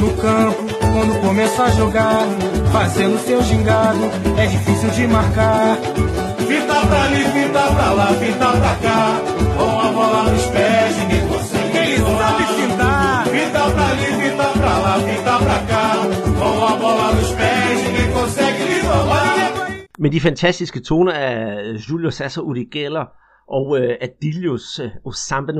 No campo, quando começa a jogar, fazendo seu gingado, é difícil de marcar. Fita pra ali, fita pra lá, fita pra cá, com a bola nos pés, ninguém consegue. Ele sabe fintar. Fita pra ali, fita pra lá, fita pra cá, com a bola nos pés, ninguém consegue lhe roubar. Med de fantastiske toner af Julio Cesar Urigeller og øh, Adilius øh, Osamba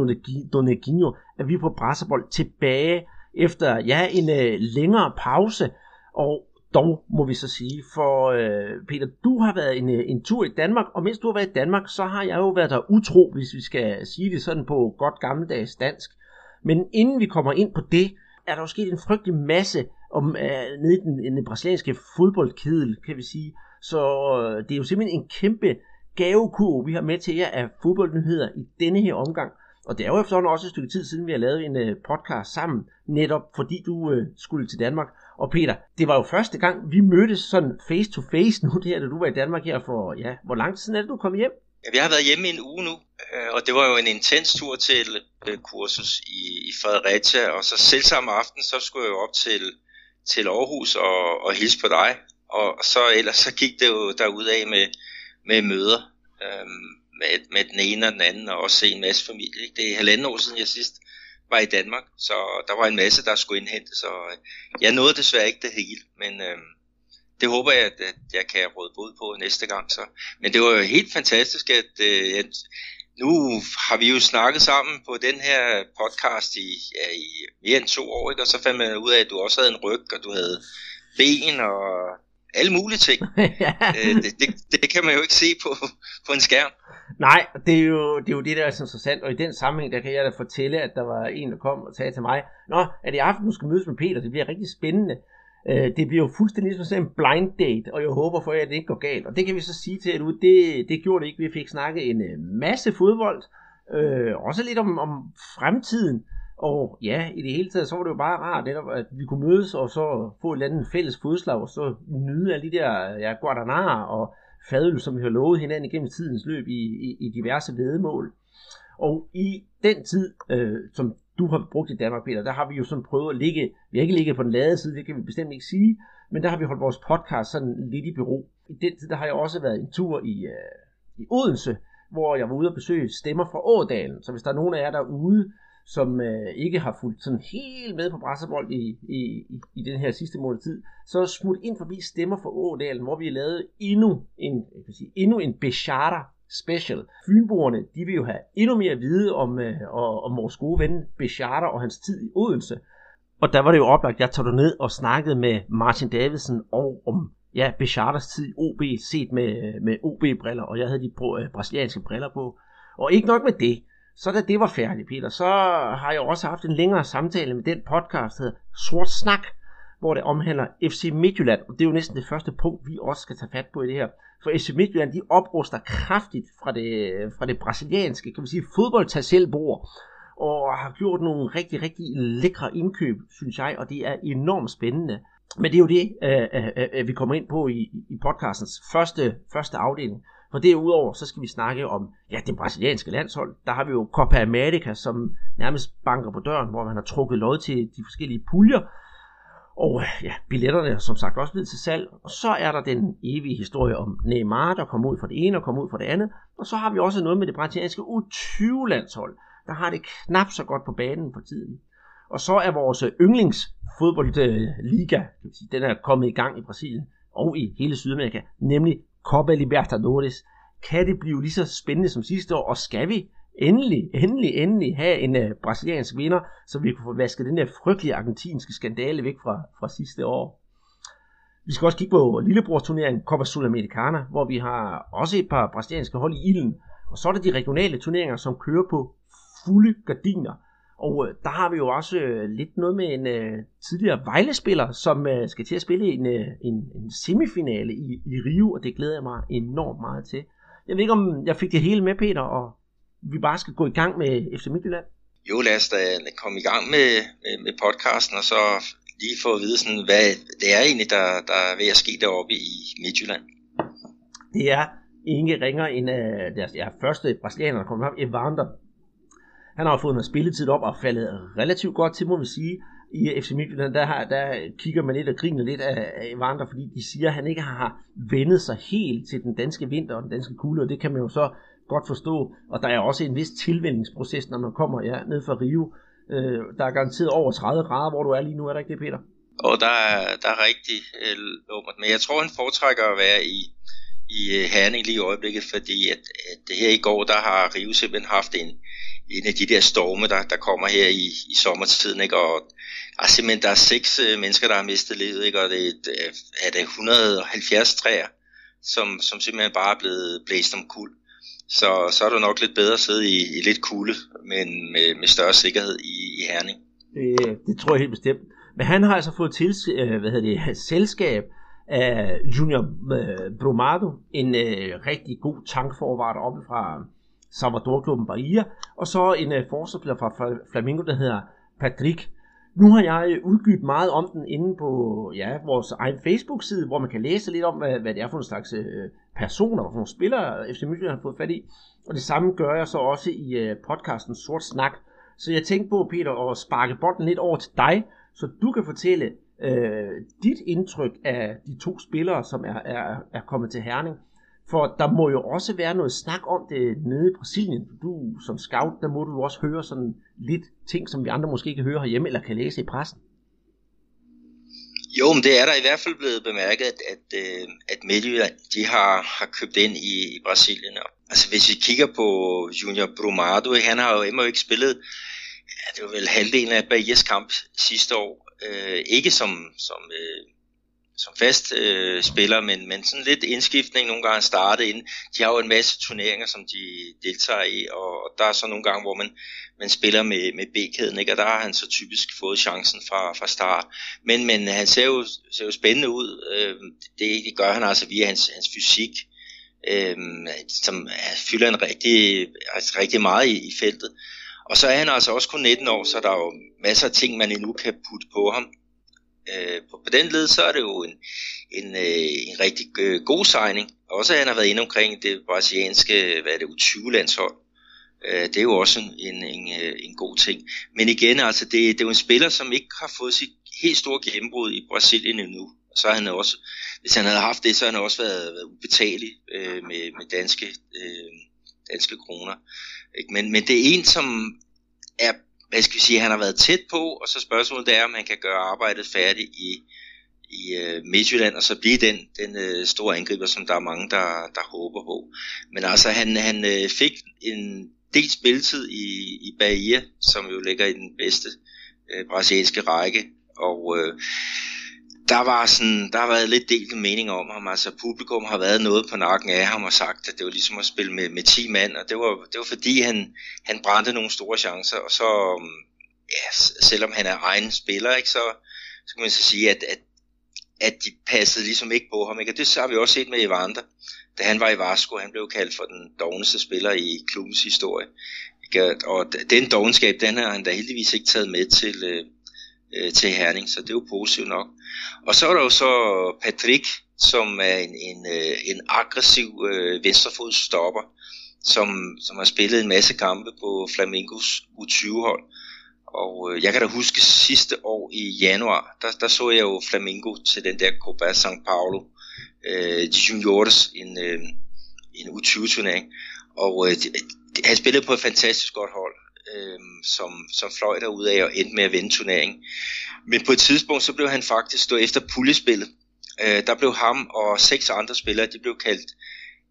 Doneguinho, er vi på Brasserbold tilbage efter ja, en øh, længere pause. Og dog må vi så sige, for øh, Peter, du har været en, øh, en tur i Danmark, og mens du har været i Danmark, så har jeg jo været der utro, hvis vi skal sige det sådan på godt gammeldags dansk. Men inden vi kommer ind på det, er der jo sket en frygtelig masse om, øh, nede i den, den brasilianske fodboldkedel, kan vi sige. Så øh, det er jo simpelthen en kæmpe gavekurve, vi har med til jer af fodboldnyheder i denne her omgang. Og det er jo efterhånden også et stykke tid siden, vi har lavet en øh, podcast sammen, netop fordi du øh, skulle til Danmark. Og Peter, det var jo første gang, vi mødtes sådan face to face nu, det her, da du var i Danmark her for, ja, hvor lang tid siden er det, du kom hjem? Ja, vi har været hjemme i en uge nu, øh, og det var jo en intens tur til øh, kursus i, i Fredericia, og så selv samme aften, så skulle jeg jo op til, til Aarhus og, og hilse på dig, og så ellers så gik det jo derudad med, med møder øhm, med, med den ene og den anden, og også se en masse familie. Ikke? Det er halvanden år siden, jeg sidst var i Danmark, så der var en masse, der skulle indhentes, og øh, jeg nåede desværre ikke det hele, men øh, det håber jeg, at, at jeg kan råde bod på næste gang. Så. Men det var jo helt fantastisk, at, øh, at nu har vi jo snakket sammen på den her podcast i, ja, i mere end to år, ikke? og så fandt man ud af, at du også havde en ryg, og du havde ben og alle mulige ting. ja. øh, det, det, det kan man jo ikke se på, på en skærm. Nej, det er, jo, det er jo det, der er så interessant, og i den sammenhæng, der kan jeg da fortælle, at der var en, der kom og sagde til mig, Nå, det i aften, du skal mødes med Peter? Det bliver rigtig spændende. Øh, det bliver jo fuldstændig ligesom sådan en blind date, og jeg håber for jer, at det ikke går galt. Og det kan vi så sige til jer nu, det, det gjorde det ikke. Vi fik snakket en øh, masse fodbold, øh, også lidt om, om fremtiden, og ja, i det hele taget, så var det jo bare rart, netop, at vi kunne mødes og så få et eller andet fælles fodslag, og så nyde alle de der ja, guadanarer og fadøl, som vi har lovet hinanden igennem tidens løb i, i, i diverse vedemål. Og i den tid, øh, som du har brugt i Danmark, Peter, der har vi jo sådan prøvet at ligge, vi har ikke ligget på den lade side, det kan vi bestemt ikke sige, men der har vi holdt vores podcast sådan lidt i bero. I den tid, der har jeg også været en tur i, øh, i Odense, hvor jeg var ude og besøge stemmer fra Ådalen. Så hvis der er nogen af jer derude, som øh, ikke har fulgt sådan helt med på Brasserbold i, i, i, i den her sidste måned tid, så smut ind forbi Stemmer for Ådalen, hvor vi har lavet endnu en, jeg kan sige, endnu en Bechata special. Fynboerne, de vil jo have endnu mere at vide om, øh, om vores gode ven Bechata og hans tid i Odense. Og der var det jo oplagt, jeg tog ned og snakkede med Martin Davidsen og om ja, Bechatas tid i OB set med, med OB-briller, og jeg havde de øh, brasilianske briller på. Og ikke nok med det, så da det var færdigt, Peter, så har jeg også haft en længere samtale med den podcast, der hedder Sort Snak, hvor det omhandler FC Midtjylland. Og det er jo næsten det første punkt, vi også skal tage fat på i det her. For FC Midtjylland, de opruster kraftigt fra det, fra det brasilianske, kan man sige, fodboldtasselbord. Og har gjort nogle rigtig, rigtig lækre indkøb, synes jeg, og det er enormt spændende. Men det er jo det, øh, øh, øh, vi kommer ind på i, i podcastens første, første afdeling. For derudover, så skal vi snakke om ja, det brasilianske landshold. Der har vi jo Copa America, som nærmest banker på døren, hvor man har trukket lod til de forskellige puljer. Og øh, ja, billetterne er som sagt også blevet til salg. Og så er der den evige historie om Neymar, der kommer ud fra det ene og kommer ud fra det andet. Og så har vi også noget med det brasilianske U20-landshold, der har det knap så godt på banen for tiden. Og så er vores yndlingsfodboldliga, øh, den er kommet i gang i Brasilien og i hele Sydamerika, nemlig Copa Libertadores. Kan det blive lige så spændende som sidste år, og skal vi endelig, endelig, endelig have en uh, brasiliansk vinder, så vi kan få vasket den der frygtelige argentinske skandale væk fra, fra sidste år. Vi skal også kigge på lillebrorsturneringen Copa Sudamericana, hvor vi har også et par brasilianske hold i ilden. Og så er der de regionale turneringer, som kører på fulde gardiner. Og øh, der har vi jo også øh, lidt noget med en øh, tidligere Vejle-spiller, som øh, skal til at spille en, øh, en, en semifinale i, i Rio, og det glæder jeg mig enormt meget til. Jeg ved ikke, om jeg fik det hele med, Peter, og vi bare skal gå i gang med FC Midtjylland. Jo, lad os da komme i gang med, med, med podcasten, og så lige få at vide, sådan, hvad det er egentlig, der, der er ved at ske deroppe i Midtjylland. Det er ingen ringer end uh, deres ja, første brasilianer, der kommer op, Evander han har fået noget spilletid op og faldet relativt godt til, må vi sige. i FC Midtjylland, der, har, der kigger man lidt og griner lidt af, af Evander, fordi de siger, at han ikke har vendet sig helt til den danske vinter og den danske kulde, og det kan man jo så godt forstå. Og der er også en vis tilvændingsproces, når man kommer ja, ned fra Rio. Øh, der er garanteret over 30 grader, hvor du er lige nu, er der ikke det, Peter? Og der er, der er rigtig øh, lummert, men jeg tror, han foretrækker at være i, i øh, Herning lige i øjeblikket, fordi at, at her i går, der har Rio simpelthen haft en, en af de der storme, der, der kommer her i, i sommertiden, ikke? og der er simpelthen der er seks øh, mennesker, der har mistet livet, ikke? og det er, øh, er det 170 træer, som, som simpelthen bare er blevet blæst om kul. Så, så er det nok lidt bedre at sidde i, i lidt kulde, men med, med større sikkerhed i, i Herning. Det, øh, det tror jeg helt bestemt. Men han har altså fået til, hvad hedder det, selskab af Junior Brumado, en øh, rigtig god tankforvart oppe fra Salvador-klubben Bahia, og så en øh, forsvarsspiller fra Flamingo, der hedder Patrick. Nu har jeg øh, udgivet meget om den inde på ja, vores egen Facebook-side, hvor man kan læse lidt om, hvad, hvad det er for en slags øh, personer, for nogle spillere, øh, FC Midtjylland har fået fat i. Og det samme gør jeg så også i øh, podcasten Sort Snak. Så jeg tænkte på, Peter, at sparke bolden lidt over til dig, så du kan fortælle øh, dit indtryk af de to spillere, som er, er, er kommet til Herning. For der må jo også være noget snak om det nede i Brasilien. Du som scout, der må du også høre sådan lidt ting, som vi andre måske ikke høre herhjemme, eller kan læse i pressen. Jo, men det er der i hvert fald blevet bemærket, at, at, øh, at Midtjylland, de har, har købt ind i, i Brasilien. Altså hvis vi kigger på Junior Brumado, han har jo endnu ikke spillet, ja, det var vel halvdelen af Bahias kamp sidste år. Øh, ikke som, som øh, som fast øh, spiller, men, men sådan lidt indskiftning nogle gange startet ind. De har jo en masse turneringer, som de deltager i, og, og der er så nogle gange, hvor man, man spiller med, med B-kæden, ikke? og der har han så typisk fået chancen fra, fra start. Men, men han ser jo, ser jo spændende ud. Øh, det, det gør han altså via hans, hans fysik, øh, som fylder en rigtig, altså rigtig meget i, i feltet. Og så er han altså også kun 19 år, så der er jo masser af ting, man endnu kan putte på ham øh, på, på den led, så er det jo en, en, øh, en rigtig øh, god signing. Også at han har været inde omkring det brasilianske, hvad er det, U20-landshold. Øh, det er jo også en, en, en, øh, en god ting. Men igen, altså, det, det er jo en spiller, som ikke har fået sit helt store gennembrud i Brasilien endnu. Så har han også, hvis han havde haft det, så har han også været, været ubetalelig øh, med, med danske, øh, danske kroner. Ikke? Men, men det er en, som er hvad skal vi sige, han har været tæt på, og så spørgsmålet er, om han kan gøre arbejdet færdigt i, i øh, Midtjylland, og så blive den, den øh, store angriber, som der er mange, der, der håber på. Men altså, han, han øh, fik en del spilletid i, i Bahia, som jo ligger i den bedste øh, brasilianske række, og øh, der var sådan, der har været lidt delt mening om ham, altså publikum har været noget på nakken af ham og sagt, at det var ligesom at spille med, med 10 mand, og det var, det var fordi han, han brændte nogle store chancer, og så, mm, ja, selvom han er egen spiller, ikke, så, så kan man så sige, at, at, at de passede ligesom ikke på ham, ikke? og det har vi også set med Evander, da han var i Vasco, han blev kaldt for den dogneste spiller i klubbens historie, ikke? og den dogenskab, den har han da heldigvis ikke taget med til, øh, øh, til Herning, så det er jo positivt nok. Og så er der jo så Patrick, som er en, en, øh, en aggressiv øh, venstrefodstopper, som, som har spillet en masse kampe på Flamingos U20-hold. Og øh, jeg kan da huske sidste år i januar, der, der så jeg jo Flamingo til den der Copa San Paulo øh, de Juniores, en, øh, en U20-turnering. Og øh, han spillede på et fantastisk godt hold øh, som, som fløj derud af og endte med at vinde turneringen. Men på et tidspunkt, så blev han faktisk stå efter puljespillet. Øh, der blev ham og seks andre spillere, de blev kaldt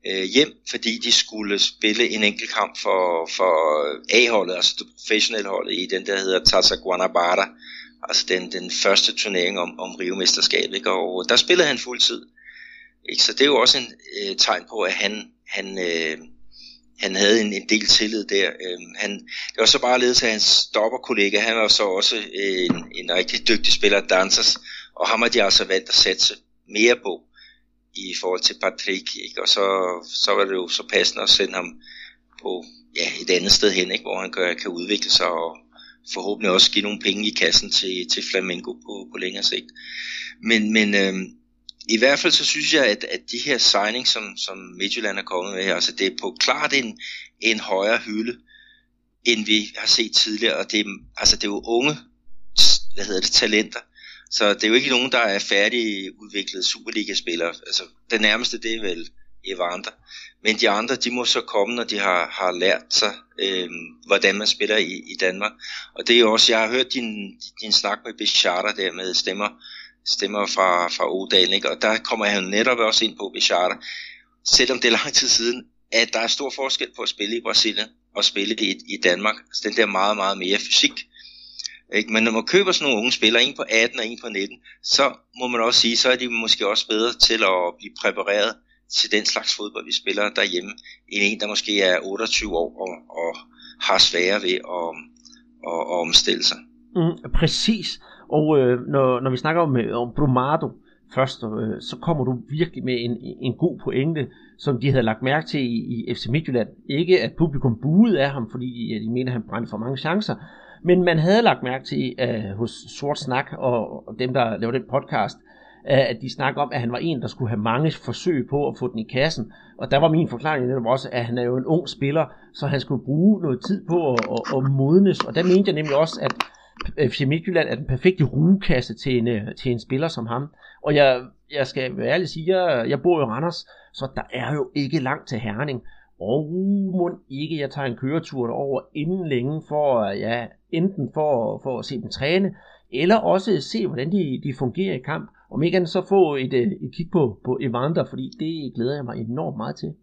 øh, hjem, fordi de skulle spille en enkelt kamp for, for A-holdet, altså det professionelle holdet i den der hedder Tata Guanabara, altså den, den første turnering om, om Rio-mesterskab, ikke? og der spillede han fuldtid. Ikke? Så det er jo også en øh, tegn på, at han, han, øh, han havde en, en del tillid der. Øh, han, det var så bare ledet af hans stopperkollega, han var så også øh, en, en rigtig dygtig spiller, dansers, og ham har de altså valgt at satse mere på i forhold til Patrick, ikke? og så, så var det jo så passende at sende ham på ja, et andet sted hen, ikke? hvor han kan, kan udvikle sig og forhåbentlig også give nogle penge i kassen til, til Flamengo på, på længere sigt. Men, men øhm, i hvert fald så synes jeg, at, at de her signings, som, som Midtjylland er kommet med her, altså det er på klart en, en højere hylde, end vi har set tidligere, og det er, altså det er jo unge hvad hedder det, talenter. Så det er jo ikke nogen, der er færdigudviklede Superliga-spillere. Altså, den nærmeste, det er vel Evander. Men de andre, de må så komme, når de har, har lært sig, øh, hvordan man spiller i, i Danmark. Og det er jo også, jeg har hørt din, din snak med Bichata der med stemmer, stemmer fra, fra Odalen, ikke? og der kommer han netop også ind på Bicharter. Selvom det er lang tid siden, at der er stor forskel på at spille i Brasilien og spille i, i Danmark. Altså den der meget, meget mere fysik. Ikke? Men når man køber sådan nogle unge spillere, en på 18 og en på 19, så må man også sige, så er de måske også bedre til at blive præpareret til den slags fodbold, vi spiller derhjemme, end en, der måske er 28 år og, og har svære ved at, at, at omstille sig. Mm, præcis. Og øh, når, når vi snakker om, øh, om Brumado først, øh, så kommer du virkelig med en, en god pointe, som de havde lagt mærke til i, i FC Midtjylland. Ikke at publikum buede af ham, fordi ja, øh, de mener, at han brændte for mange chancer, men man havde lagt mærke til øh, hos Sort Snak og, og dem, der laver den podcast, øh, at de snakker om, at han var en, der skulle have mange forsøg på at få den i kassen. Og der var min forklaring netop også, at han er jo en ung spiller, så han skulle bruge noget tid på at, at, at modnes. Og der mente jeg nemlig også, at FC Midtjylland er den perfekte rugekasse til en, øh, til en spiller som ham. Og jeg, jeg skal være ærlig sige, jeg, jeg bor i Randers, så der er jo ikke langt til Herning. Og må ikke jeg tager en køretur over inden længe for, ja, enten for, for at se dem træne, eller også se, hvordan de, de fungerer i kamp. Om ikke andet så få et, øh, et kig på, på Evander, fordi det glæder jeg mig enormt meget til.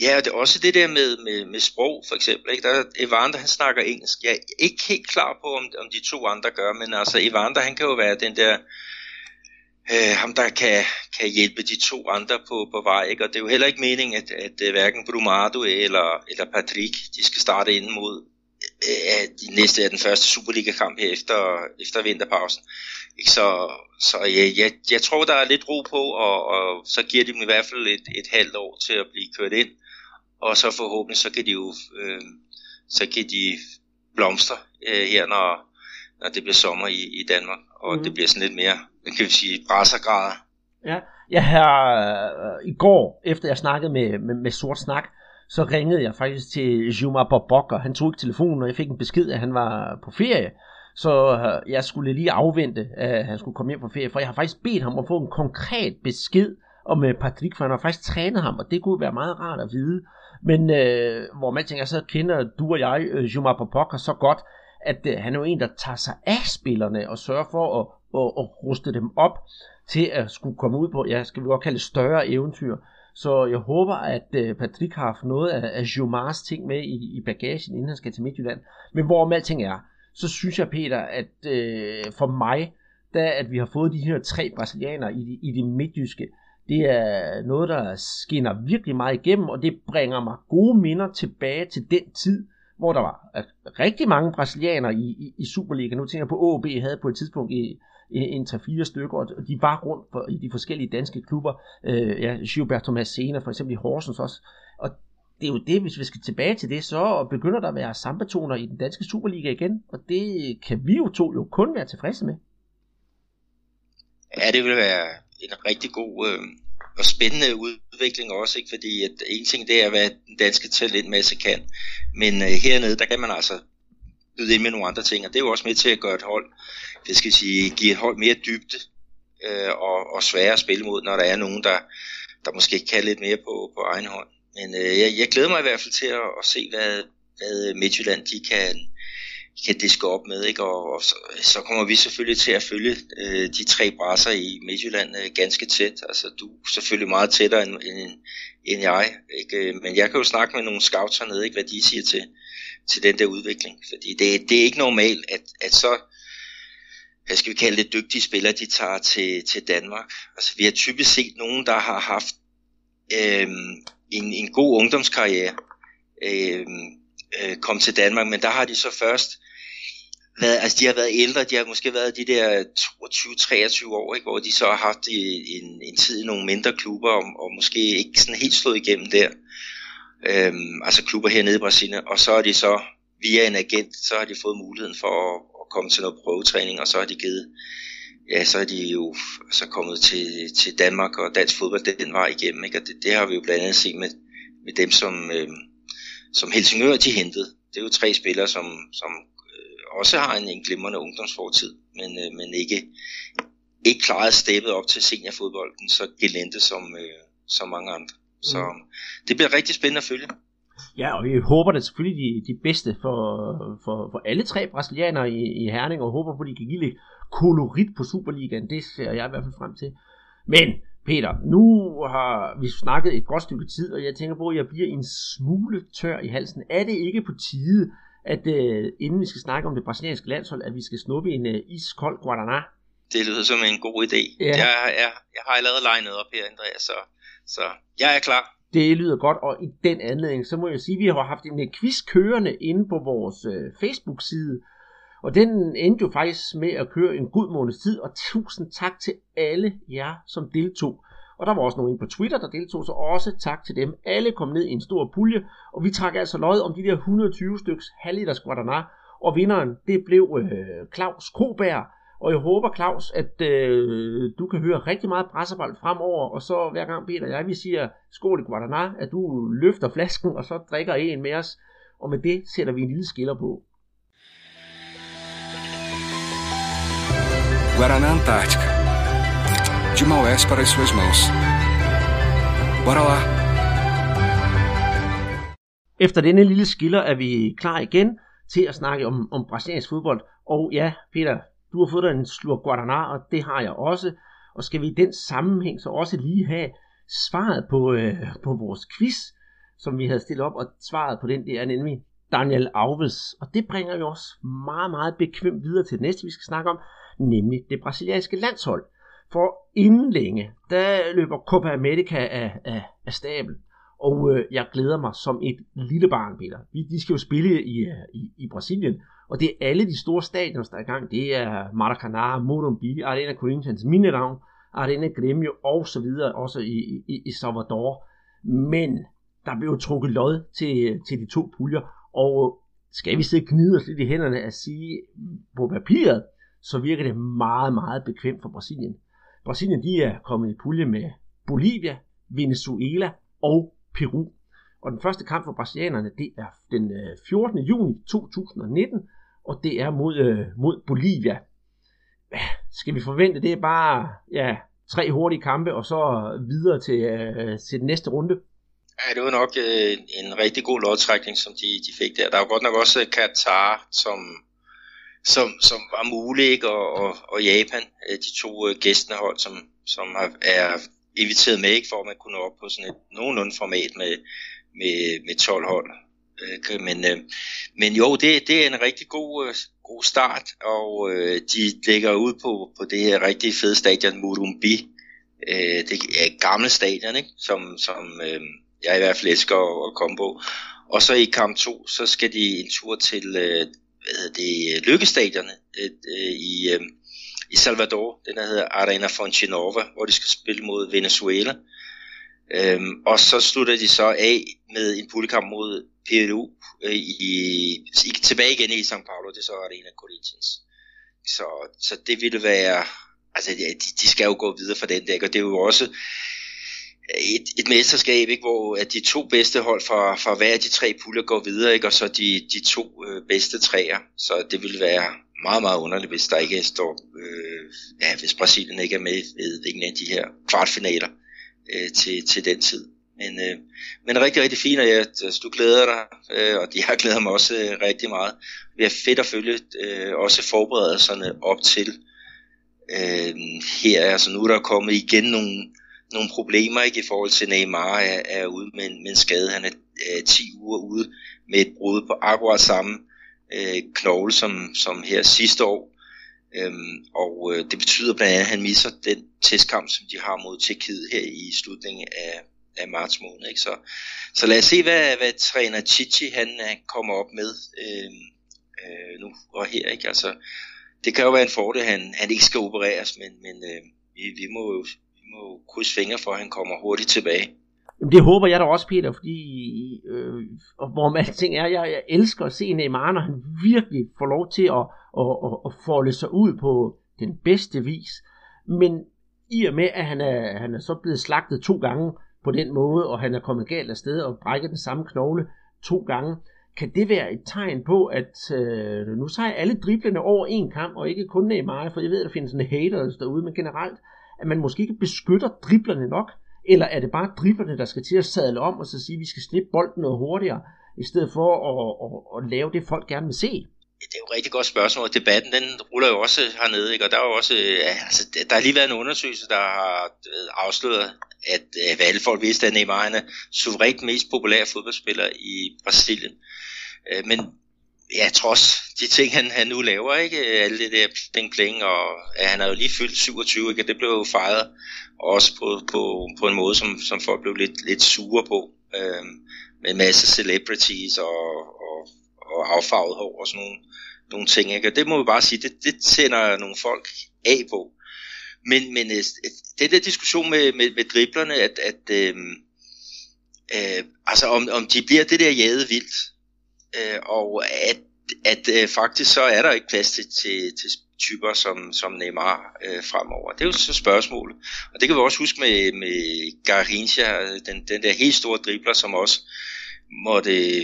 Ja, og det er også det der med, med, med sprog, for eksempel. Ikke? Der, Evander, han snakker engelsk. Jeg er ikke helt klar på, om, om de to andre gør, men altså Evander, han kan jo være den der, øh, ham der kan, kan hjælpe de to andre på, på vej. Ikke? Og det er jo heller ikke meningen, at, at, at hverken Brumado eller, eller Patrick, de skal starte ind mod øh, de næste af den første Superliga-kamp her efter, efter vinterpausen. Ikke? Så, så øh, jeg, jeg, jeg tror, der er lidt ro på, og, og så giver de dem i hvert fald et, et halvt år til at blive kørt ind. Og så forhåbentlig, så kan de jo øh, så kan de blomstre øh, her, når, når det bliver sommer i, i Danmark, og mm. det bliver sådan lidt mere, kan vi sige, brassergrader. Ja, jeg har øh, i går, efter jeg snakkede med, med, med Sort Snak, så ringede jeg faktisk til Juma Bobok, og han tog ikke telefonen, og jeg fik en besked, at han var på ferie. Så øh, jeg skulle lige afvente, at han skulle komme hjem på ferie, for jeg har faktisk bedt ham at få en konkret besked om øh, Patrick, for han har faktisk trænet ham, og det kunne være meget rart at vide. Men øh, hvor man tænker, så kender du og jeg øh, Juma Popok så godt, at øh, han er jo en, der tager sig af spillerne og sørger for at, at, at ruste dem op til at skulle komme ud på, ja, skal vi godt kalde større eventyr. Så jeg håber, at øh, Patrick har haft noget af, af Jumars ting med i, i bagagen, inden han skal til Midtjylland. Men hvor alting er, så synes jeg, Peter, at øh, for mig, da at vi har fået de her tre brasilianere i, de, i det midtjyske, det er noget, der skinner virkelig meget igennem, og det bringer mig gode minder tilbage til den tid, hvor der var rigtig mange brasilianere i, i, i Superliga. Nu tænker jeg på, AB havde på et tidspunkt i, en 3-4 stykker, og de var rundt for, i de forskellige danske klubber. Øh, ja, Gilberto Massena for eksempel i Horsens også. Og det er jo det, hvis vi skal tilbage til det, så begynder der at være sambatoner i den danske Superliga igen, og det kan vi jo to jo kun være tilfredse med. Ja, det vil være en rigtig god øh, og spændende udvikling også, ikke? fordi at en ting det er, hvad den danske talentmasse kan, men øh, hernede, der kan man altså byde ind med nogle andre ting, og det er jo også med til at gøre et hold, det skal sige, give et hold mere dybde øh, og, og sværere at spille mod, når der er nogen, der, der måske kan lidt mere på, på egen hånd. Men øh, jeg, jeg glæder mig i hvert fald til at, at se, hvad, hvad Midtjylland de kan, kan diske op med, ikke? Og, og så, så kommer vi selvfølgelig til at følge øh, de tre brasser i Midtjylland øh, ganske tæt. Altså du er selvfølgelig meget tættere end, end, end jeg, ikke? Øh, men jeg kan jo snakke med nogle scouts hernede, ikke? hvad de siger til, til den der udvikling. Fordi det, det er ikke normalt, at, at så, hvad skal vi kalde det, dygtige spillere, de tager til, til Danmark. Altså vi har typisk set nogen, der har haft øh, en, en god ungdomskarriere, øh, øh, kom til Danmark, men der har de så først været, altså de har været ældre, de har måske været de der 22-23 år, ikke, hvor de så har haft en, en tid i nogle mindre klubber, og, og måske ikke sådan helt slået igennem der. Øhm, altså klubber hernede i Brasilien, og så er de så via en agent, så har de fået muligheden for at, at komme til noget prøvetræning, og så har de givet, ja, så er de jo så altså kommet til, til Danmark og dansk fodbold den vej igennem, ikke? og det, det har vi jo blandt andet set med, med dem, som, øhm, som Helsingør de hentede. Det er jo tre spillere, som, som også har en, en glimrende ungdomsfortid, men, øh, men ikke, ikke klaret steppet op til seniorfodbolden så gelente som, øh, som mange andre. Så mm. det bliver rigtig spændende at følge. Ja, og vi håber da selvfølgelig de, de bedste for, for, for alle tre brasilianere i, i Herning, og håber på, at de kan give lidt kolorit på Superligaen. Det ser jeg i hvert fald frem til. Men Peter, nu har vi snakket et godt stykke tid, og jeg tænker på, at jeg bliver en smule tør i halsen. Er det ikke på tide, at uh, inden vi skal snakke om det brasilianske landshold, at vi skal snuppe en uh, iskold Guaraná? Det lyder som en god idé. Ja. Jeg, jeg, jeg har allerede legnet op her, Andreas, så, så jeg er klar. Det lyder godt, og i den anledning, så må jeg sige, at vi har haft en øh, quiz kørende inde på vores uh, Facebook-side, og den endte jo faktisk med at køre en god måneds tid, og tusind tak til alle jer, som deltog. Og der var også nogen på Twitter, der deltog, så også tak til dem. Alle kom ned i en stor pulje, og vi trak altså lod om de der 120 styks halvliters Guadana, og vinderen, det blev øh, Claus Koberg. Og jeg håber, Claus, at øh, du kan høre rigtig meget pressebold fremover, og så hver gang Peter og jeg, vi siger skål i Guadana, at du løfter flasken, og så drikker en med os. Og med det sætter vi en lille skiller på. Guaraná Antártica. De Maués para as suas mãos. Bora lá! Efter denne lille skiller er vi klar igen til at snakke om, om brasiliansk fodbold. Og ja, Peter, du har fået dig en slur Guaraná, og det har jeg også. Og skal vi i den sammenhæng så også lige have svaret på, øh, på vores quiz, som vi havde stillet op, og svaret på den, det er nemlig Daniel Alves. Og det bringer jo også meget, meget bekvemt videre til det næste, vi skal snakke om, nemlig det brasilianske landshold. For inden længe, der løber Copa America af, af, af stabel. Og øh, jeg glæder mig som et lille barn, Peter. Vi, de skal jo spille i, øh, i, i Brasilien, og det er alle de store stadioner, der er i gang. Det er Maracanã, Morumbi, Arena Corinthians, Mineirão, Arena Grêmio og så videre, også i, i, i Salvador. Men der blev trukket lod til, til de to puljer, og øh, skal vi sidde og gnide os lidt i hænderne at sige på papiret, så virker det meget, meget bekvemt for Brasilien. Brasilien de er kommet i pulje med Bolivia, Venezuela og Peru. Og den første kamp for brasilianerne, det er den øh, 14. Juni 2019, og det er mod, øh, mod Bolivia. Skal vi forvente, det er bare ja, tre hurtige kampe, og så videre til, øh, til den næste runde? Ja, det var nok øh, en rigtig god lodtrækning, som de, de fik der. Der var godt nok også Katar, som som, som var muligt, ikke? Og, og, og Japan, øh, de to øh, gæstende hold, som, som er inviteret med, ikke? for at man kunne nå op på sådan et nogenlunde format med, med, med 12 hold. Øh, men, øh, men jo, det, det er en rigtig god, god start, og de ligger ud på, på det her rigtig fede stadion Murumbi. Det er gamle stadion, ikke? Som, som jeg i hvert fald elsker at, at komme på. Og så i kamp 2, så skal de en tur til hvad hedder det, øh, lykkestadierne øh, øh, i, øh, i Salvador. Den der hedder Arena Fonchinova, hvor de skal spille mod Venezuela. Øhm, og så slutter de så af med en pullekamp mod Peru øh, i, i, tilbage igen i São Paulo, det er så Arena Corinthians. Så, så det ville være, altså de, de skal jo gå videre for den der, og det er jo også et, et mesterskab, ikke, hvor at de to bedste hold fra, fra hver af de tre puljer går videre, ikke, og så de, de to øh, bedste træer. Så det ville være meget, meget underligt, hvis der ikke står, øh, ja, hvis Brasilien ikke er med ved ingen af de her kvartfinaler øh, til, til den tid. Men, øh, men rigtig, rigtig fint, og jeg, altså, du glæder dig, øh, og jeg glæder mig også øh, rigtig meget. Vi er fedt at følge øh, også forberedelserne op til øh, her. Altså nu er der kommet igen nogle nogle problemer ikke i forhold til Neymar er, er ude med en, med en skade. Han er øh, 10 uger ude med et brud på akkurat samme øh, knogle som, som her sidste år. Øhm, og øh, det betyder blandt andet, at han misser den testkamp, som de har mod Tjekkiet her i slutningen af, af marts måned. Ikke? Så, så lad os se, hvad, hvad træner Chichi han han kommer op med øh, øh, nu og her. Ikke? Altså, det kan jo være en fordel, at han, han ikke skal opereres, men, men øh, vi, vi må jo må krydse fingre for, at han kommer hurtigt tilbage. Jamen, det håber jeg da også, Peter, fordi øh, og hvor man ting er, jeg, jeg elsker at se Neymar, når han virkelig får lov til at, at, at, at folde sig ud på den bedste vis. Men i og med, at han er, han er så blevet slagtet to gange på den måde, og han er kommet galt af sted og brækket den samme knogle to gange, kan det være et tegn på, at øh, nu tager alle driblerne over en kamp, og ikke kun Neymar, for jeg ved, at der findes en haters derude, men generelt, at man måske ikke beskytter driblerne nok, eller er det bare driblerne, der skal til at sadle om og så sige, at vi skal slippe bolden noget hurtigere, i stedet for at, at, at lave det, folk gerne vil se? Det er jo et rigtig godt spørgsmål. og Debatten den ruller jo også hernede, ikke? og der er jo også, ja, altså, der har lige været en undersøgelse, der har afsløret, at, øh, at alle folk vidste, at Neymar er suverænt mest populær fodboldspiller i Brasilien. Øh, men ja, trods de ting, han, han nu laver, ikke? Alle det der pling pling, og ja, han har jo lige fyldt 27, ikke? Og det blev jo fejret også på, på, på en måde, som, som folk blev lidt, lidt sure på. Øhm, med en masse celebrities og, og, og affarvet hår og sådan nogle, nogle ting. Ikke? Og det må vi bare sige, det, det tænder nogle folk af på. Men, men øh, den der diskussion med, med, med driblerne, at, at øh, øh, altså om, om de bliver det der jade vildt, øh, og at, at øh, faktisk så er der ikke plads til, til, til typer som, som Neymar øh, fremover. Det er jo så spørgsmålet. Og det kan vi også huske med, med Garincha, den, den der helt store dribler, som også måtte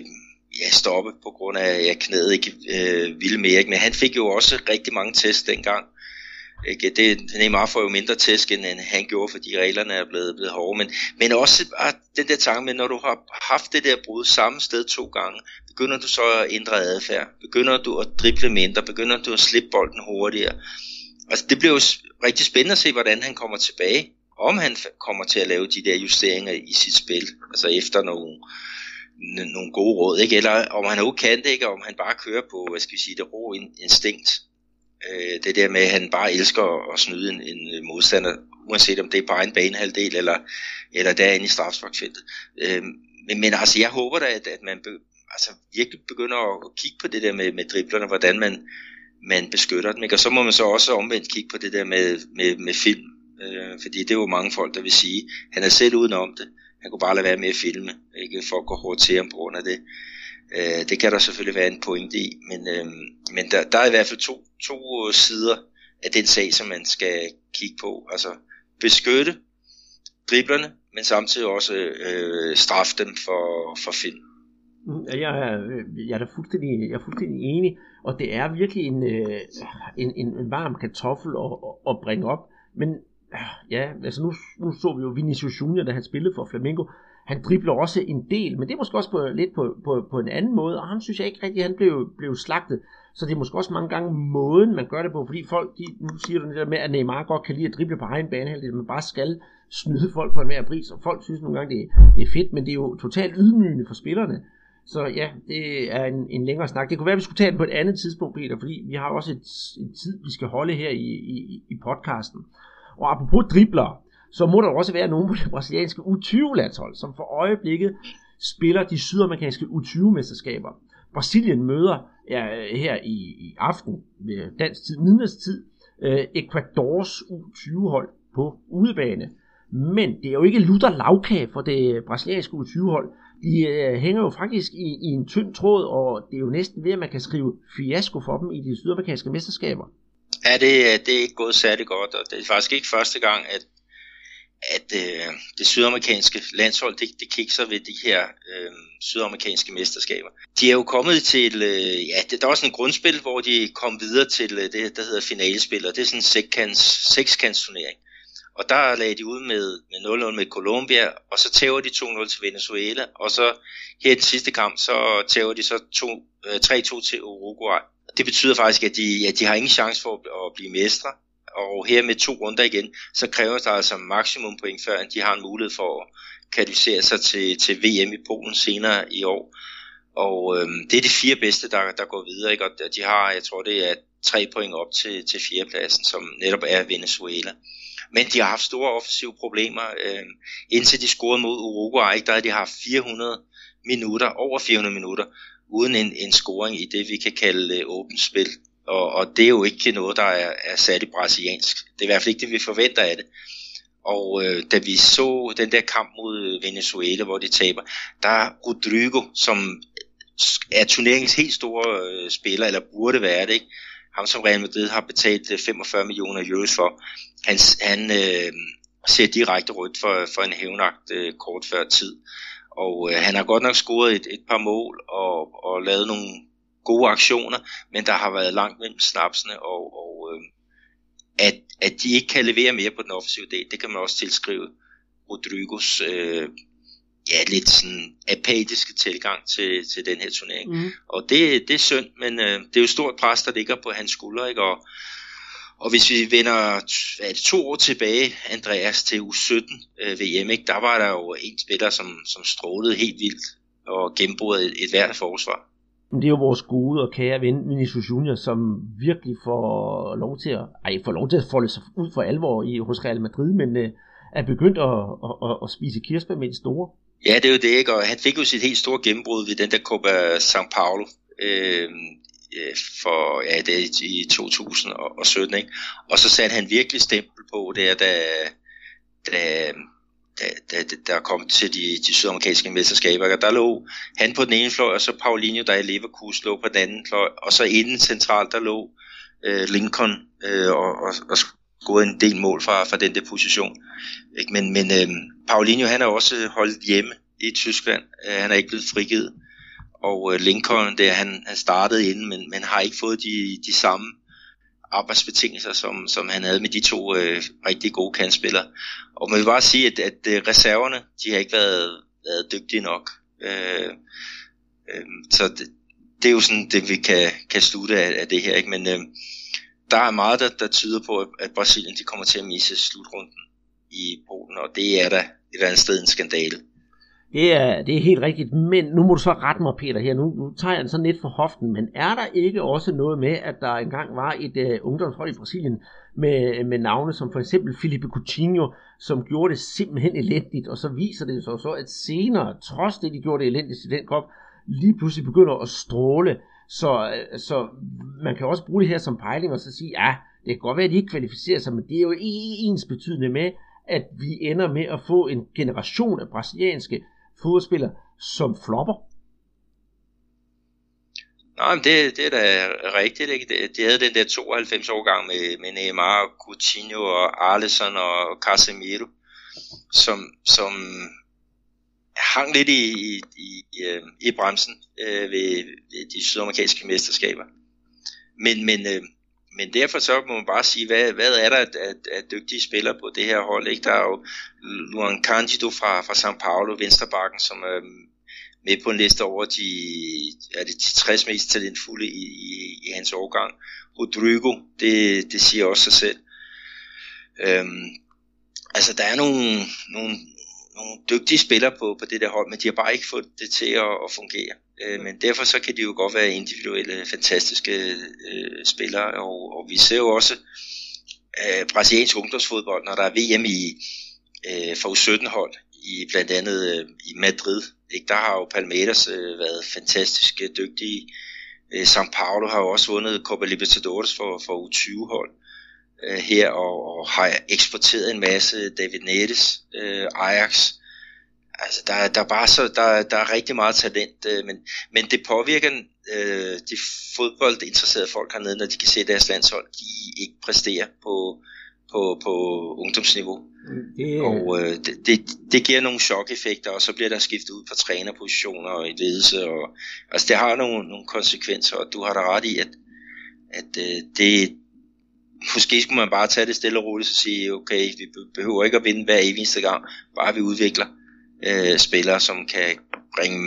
ja, stoppe på grund af, at ja, knæet ikke øh, ville mere. Ikke? Men han fik jo også rigtig mange tests dengang. Ikke? Det, Neymar får jo mindre tæsk, end han gjorde, fordi reglerne er blevet, blevet hårde. Men, men også at den der tanke med, når du har haft det der brud samme sted to gange, begynder du så at ændre adfærd. Begynder du at drible mindre. Begynder du at slippe bolden hurtigere. Altså, det bliver jo rigtig spændende at se, hvordan han kommer tilbage. Om han kommer til at lave de der justeringer i sit spil. Altså efter nogle, nogle gode råd. Ikke? Eller om han overhovedet kan det, ikke? om han bare kører på, hvad skal vi sige, det rå instinkt Øh, det der med, at han bare elsker at snyde en, en modstander, uanset om det er bare en banehalvdel, eller, eller derinde i strafsparkfeltet. Øh, men, men altså, jeg håber da, at, at man be, altså, virkelig begynder at kigge på det der med, med driblerne, hvordan man, man beskytter dem. Ikke? Og så må man så også omvendt kigge på det der med, med, med film. Øh, fordi det er jo mange folk, der vil sige, han er selv udenom det. Han kunne bare lade være med at filme, ikke? for at gå hårdt til ham på grund af det. Øh, det kan der selvfølgelig være en pointe i, men, øh, men der, der er i hvert fald to, to øh, sider af den sag, som man skal kigge på. Altså beskytte driblerne, men samtidig også øh, straffe dem for, for film. Mm, jeg er, øh, jeg er da fuldstændig, jeg er fuldstændig enig, og det er virkelig en, øh, en, en, en varm kartoffel at, at bringe op. Men ja, altså nu, nu så vi jo Vinicius Junior, da han spillede for Flamengo han dribler også en del, men det er måske også på, lidt på, på, på en anden måde, og han synes jeg ikke rigtig, han blev, blev slagtet. Så det er måske også mange gange måden, man gør det på, fordi folk, de, nu siger du det der med, at Neymar godt kan lide at drible på egen bane, at man bare skal snyde folk på en hver pris, og folk synes nogle gange, det, det er fedt, men det er jo totalt ydmygende for spillerne. Så ja, det er en, en længere snak. Det kunne være, at vi skulle tage den på et andet tidspunkt, Peter, fordi vi har også et, et tid, vi skal holde her i, i, i podcasten. Og apropos dribler, så må der også være nogen på det brasilianske U20-landshold, som for øjeblikket spiller de sydamerikanske U20-mesterskaber. Brasilien møder ja, her i, i aften ved dansk tid, midnadstid, øh, Ecuadors U20-hold på udebane. Men det er jo ikke lutter lavkage for det brasilianske U20-hold. De øh, hænger jo faktisk i, i en tynd tråd, og det er jo næsten ved, at man kan skrive fiasko for dem i de sydamerikanske mesterskaber. Ja, det, øh, det er ikke gået særlig godt, og det er faktisk ikke første gang, at at øh, det sydamerikanske landshold, det, det kikser ved de her øh, sydamerikanske mesterskaber. De er jo kommet til, øh, ja, det, der er også en grundspil, hvor de kom videre til øh, det, der hedder finalespil, og det er sådan en sekskants, sekskants turnering. Og der lagde de ud med, med 0-0 med Colombia, og så tæver de 2-0 til Venezuela, og så her i den sidste kamp, så tæver de så 3-2 øh, til Uruguay. Det betyder faktisk, at de, ja, de har ingen chance for at, at blive mestre, og her med to runder igen, så kræver der altså maksimum point, før de har en mulighed for at kvalificere sig til, til VM i Polen senere i år. Og øhm, det er de fire bedste, der, der går videre, ikke? og de har, jeg tror det er tre point op til, til fjerdepladsen, som netop er Venezuela. Men de har haft store offensive problemer. Øhm, indtil de scorede mod Uruguay, der har de haft 400 minutter, over 400 minutter, uden en, en scoring i det, vi kan kalde øh, åbent spil. Og, og det er jo ikke noget, der er, er særlig brasiliansk. Det er i hvert fald ikke det, vi forventer af det. Og øh, da vi så den der kamp mod øh, Venezuela, hvor de taber, der er Rodrigo, som øh, er turneringens helt store øh, spiller, eller burde være det, ikke? ham som Real Madrid har betalt øh, 45 millioner euros for, han, han øh, ser direkte rødt for, for en hævnagt øh, kort før tid. Og øh, han har godt nok scoret et, et par mål og, og lavet nogle gode aktioner, men der har været langt mellem snapsene, og, og øh, at, at de ikke kan levere mere på den offensive del, det kan man også tilskrive Rodrigos øh, ja, lidt sådan apatiske tilgang til, til den her turnering. Mm. Og det, det er synd, men øh, det er jo stort pres, der ligger på hans skuldre, ikke? Og, og hvis vi vender hvad det, to år tilbage, Andreas, til U17 øh, VM, ikke? der var der jo en spiller, som, som strålede helt vildt og gennembrudte et, et hvert forsvar. Det er jo vores gode og kære ven Vinicius Junior, som virkelig får lov til at, ej, får lov til at folde sig ud for alvor i, hos Real Madrid, men øh, er begyndt at, at, at, at spise kirsebær med de store. Ja, det er jo det, ikke? Og han fik jo sit helt store gennembrud ved den der Copa São Paulo øh, øh for, ja, det er i 2017, ikke? Og så satte han virkelig stempel på det, da, da, da, da, der kom til de, de sydamerikanske mesterskaber. Der lå han på den ene fløj, og så Paulinho, der i Leverkusen, lå på den anden fløj. Og så inden centralt, der lå øh, Lincoln øh, og, og, og scorede en del mål fra, fra den der position. Ikke? Men, men øh, Paulinho, han er også holdt hjemme i Tyskland. Øh, han er ikke blevet frigivet. Og øh, Lincoln, der, han, han startede inden, men, men har ikke fået de, de samme arbejdsbetingelser, som, som han havde med de to øh, rigtig gode kandspillere. Og man vil bare sige, at, at øh, reserverne, de har ikke været, været dygtige nok. Øh, øh, så det, det er jo sådan det, vi kan, kan slutte af, af det her. Ikke? Men øh, der er meget, der, der tyder på, at Brasilien de kommer til at misse slutrunden i Polen, og det er da et eller andet sted en skandale. Det er, det er helt rigtigt, men nu må du så rette mig, Peter, her. Nu, nu tager jeg den sådan lidt for hoften, men er der ikke også noget med, at der engang var et uh, ungdomshold i Brasilien med, med navne som for eksempel Felipe Coutinho, som gjorde det simpelthen elendigt, og så viser det sig så, at senere, trods det, de gjorde det elendigt i den kop, lige pludselig begynder at stråle. Så, øh, så man kan også bruge det her som pejling og så sige, ja, det kan godt være, at de ikke kvalificerer sig, men det er jo e-, ens betydende med, at vi ender med at få en generation af brasilianske fodboldspiller, som flopper. Nej, men det, det er da rigtigt. Ikke? De havde den der 92 årgang med, med Neymar, Coutinho og Arleson og Casemiro, som, som hang lidt i, i, i, øh, i bremsen øh, ved, ved de sydamerikanske mesterskaber. Men, men, øh, men derfor så må man bare sige, hvad, hvad er der af, af, af dygtige spillere på det her hold? Ikke? Der er jo Luan Candido fra, fra São Paulo, Venstrebakken, som er med på en liste over de, er det de 60 mest talentfulde i, i, i hans årgang. Rodrigo, det, det siger også sig selv. Øhm, altså der er nogle, nogle, nogle dygtige spillere på, på det der hold, men de har bare ikke fået det til at, at fungere. Øh, men derfor så kan de jo godt være individuelle, fantastiske øh, spillere, og, og vi ser jo også øh, brasiliansk ungdomsfodbold, når der er VM i øh, for U17-hold, i blandt andet øh, i Madrid. Ikke? Der har jo Palmeiras øh, været fantastisk dygtige. Øh, São Paulo har jo også vundet Copa Libertadores for, for U20-hold øh, her, og, og har eksporteret en masse David Neres, øh, Ajax, Altså, der, der, er bare så, der, der er rigtig meget talent, øh, men, men det påvirker øh, de fodboldinteresserede folk hernede, når de kan se, at deres landshold de ikke præsterer på, på, på ungdomsniveau. Det... Og øh, det, det, det giver nogle chok-effekter, og så bliver der skiftet ud på trænerpositioner og i ledelse. Og, altså, det har nogle, nogle konsekvenser, og du har da ret i, at, at øh, det, måske skulle man bare tage det stille og roligt og sige, okay, vi behøver ikke at vinde hver eneste gang, bare vi udvikler øh, spillere, som kan bringe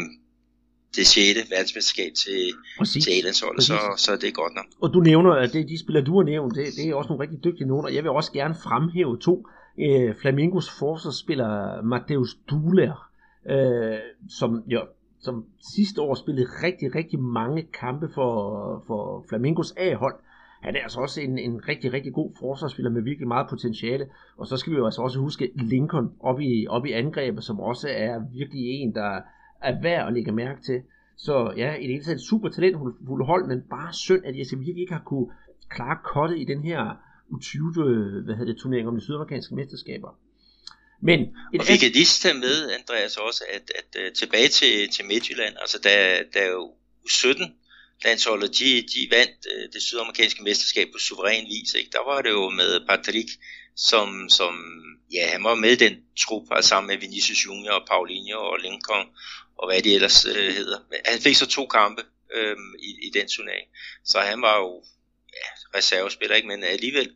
det 6. verdensmesterskab til, Præcis. til A-landsholdet, så, så er det godt nok. Og du nævner, at det, de spillere, du har nævnt, det, det er også nogle rigtig dygtige nogen, og jeg vil også gerne fremhæve to. Øh, Flamingos forsvarsspiller Mateus Duler, øh, som jo som sidste år spillede rigtig, rigtig mange kampe for, for Flamingos A-hold han er altså også en, en rigtig, rigtig god forsvarsspiller med virkelig meget potentiale. Og så skal vi jo altså også huske Lincoln op i, op i angrebet, som også er virkelig en, der er værd at lægge mærke til. Så ja, i det hele taget super talentfulde hold, men bare synd, at jeg virkelig ikke har kunne klare kottet i den her U20 hvad hedder det, turnering om de sydamerikanske mesterskaber. Men og vi kan lige tage med, Andreas, også, at, at, at tilbage til, til Midtjylland, altså der, der er jo 17 landsholdet, de, de vandt øh, det sydamerikanske mesterskab på suveræn vis. Ikke? Der var det jo med Patrick, som, som ja, han var med den trup, altså sammen med Vinicius Junior og Paulinho og Lincoln og hvad de ellers øh, hedder. Men han fik så to kampe øh, i, i den turnering, så han var jo ja, reservespiller, ikke? men alligevel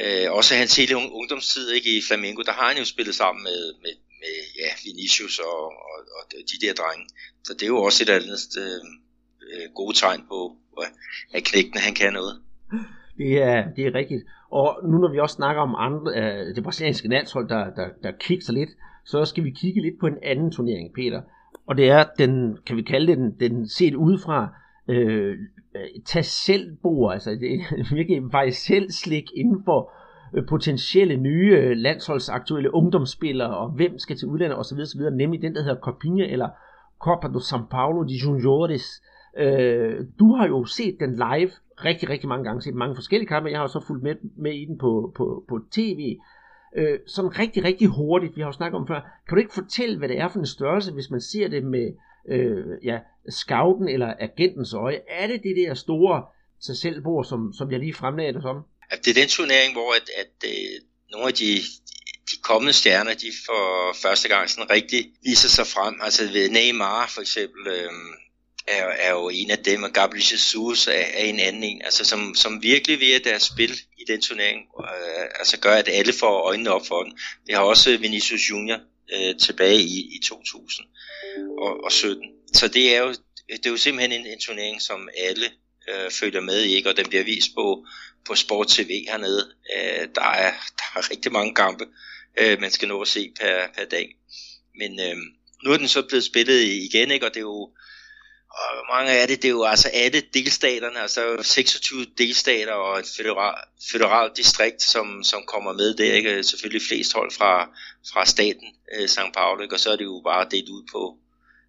øh, også hans hele ungdomstid ikke? i Flamengo, der har han jo spillet sammen med, med, med ja, Vinicius og, og, og de der drenge. Så det er jo også et andet øh, øh, gode tegn på, at knægten han kan noget. Det er, det er rigtigt. Og nu når vi også snakker om andre, øh, det brasilianske landshold, der, der, der kigger lidt, så skal vi kigge lidt på en anden turnering, Peter. Og det er den, kan vi kalde det, den, den set udefra, øh, tag selv bord, altså det er virkelig faktisk selv slik inden for øh, potentielle nye øh, landsholdsaktuelle ungdomsspillere, og hvem skal til udlandet osv., osv., nemlig den, der hedder Copinha, eller Copa do São Paulo de Juniores. Øh, du har jo set den live rigtig, rigtig mange gange, set mange forskellige kampe, jeg har så fulgt med, med i den på, på, på tv, øh, sådan rigtig, rigtig hurtigt, vi har jo snakket om før, kan du ikke fortælle, hvad det er for en størrelse, hvis man ser det med øh, ja, scouten eller agentens øje? Er det det der store sig selvbord, som, som jeg lige fremlagde det som? Det er den turnering, hvor at, at, at nogle af de, de kommende stjerner, de for første gang sådan rigtig viser sig frem. Altså ved Neymar for eksempel, øh, er, er jo en af dem, og Gabriel Jesus er, er en anden en, altså som, som virkelig via deres spil i den turnering, øh, altså gør, at alle får øjnene op for den. Vi har også Vinicius Junior øh, tilbage i, i 2017. Så det er jo, det er jo simpelthen en, en turnering, som alle øh, følger med i, ikke? og den bliver vist på, på Sport TV hernede. Øh, der, er, der er rigtig mange kampe, øh, man skal nå at se per, per dag. Men øh, nu er den så blevet spillet igen, ikke? og det er jo og mange er det, det er jo altså alle delstaterne, altså 26 delstater og et federal, federalt distrikt, som, som kommer med. Det er ikke selvfølgelig flest hold fra, fra staten øh, St. Paul, ikke? og så er det jo bare delt ud på,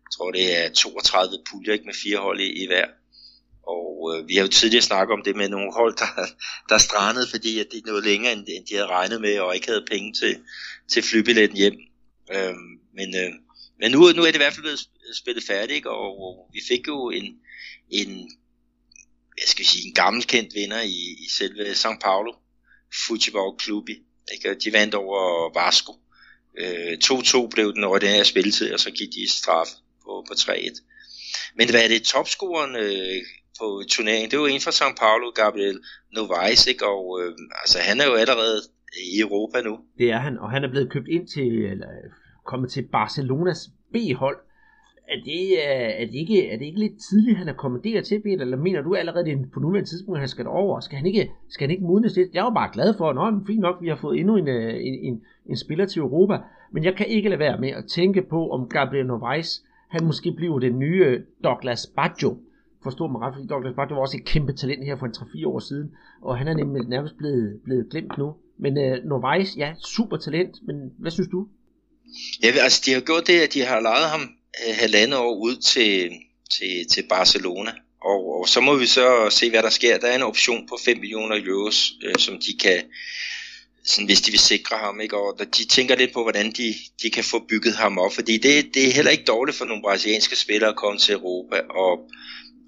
jeg tror det er 32 puljer ikke? med fire hold i, i hver. Og øh, vi har jo tidligere snakket om det med nogle hold, der, der strandede, fordi at det er noget længere, end, end de havde regnet med, og ikke havde penge til, til flybilletten hjem. Øh, men øh, men nu, nu er det i hvert fald blevet spillet færdigt, og vi fik jo en, en jeg skal sige, en gammelkendt vinder i, i selve São Paulo, Futebol Clube. Ikke? De vandt over Vasco. Øh, 2-2 blev den ordinære spilletid, og så gik de i straf på, på 3-1. Men hvad er det topscoren øh, på turneringen? Det var en fra São Paulo, Gabriel Novais, ikke? og øh, altså, han er jo allerede i Europa nu. Det er han, og han er blevet købt ind til, eller kommet til Barcelonas B-hold. Er det, øh, er, det ikke, er det ikke lidt tidligt, han er kommet til, Peter? Eller mener du allerede, det på nuværende tidspunkt, at han skal over? Skal han ikke, skal han ikke modnes lidt? Jeg var bare glad for, at fint nok, vi har fået endnu en, øh, en, en, en spiller til Europa. Men jeg kan ikke lade være med at tænke på, om Gabriel Novaes, han måske bliver den nye Douglas Baggio. Forstår mig ret, fordi Douglas Baggio var også et kæmpe talent her for en 3-4 år siden. Og han er nemlig nærmest blevet, blevet glemt nu. Men øh, Novaes, ja, super talent. Men hvad synes du? Ja, altså de har gjort det, at de har lejet ham øh, halvandet år ud til, til, til Barcelona. Og, og så må vi så se, hvad der sker. Der er en option på 5 millioner euros, øh, som de kan, sådan, hvis de vil sikre ham. Ikke? Og de tænker lidt på, hvordan de, de kan få bygget ham op. Fordi det, det er heller ikke dårligt for nogle brasilianske spillere at komme til Europa og,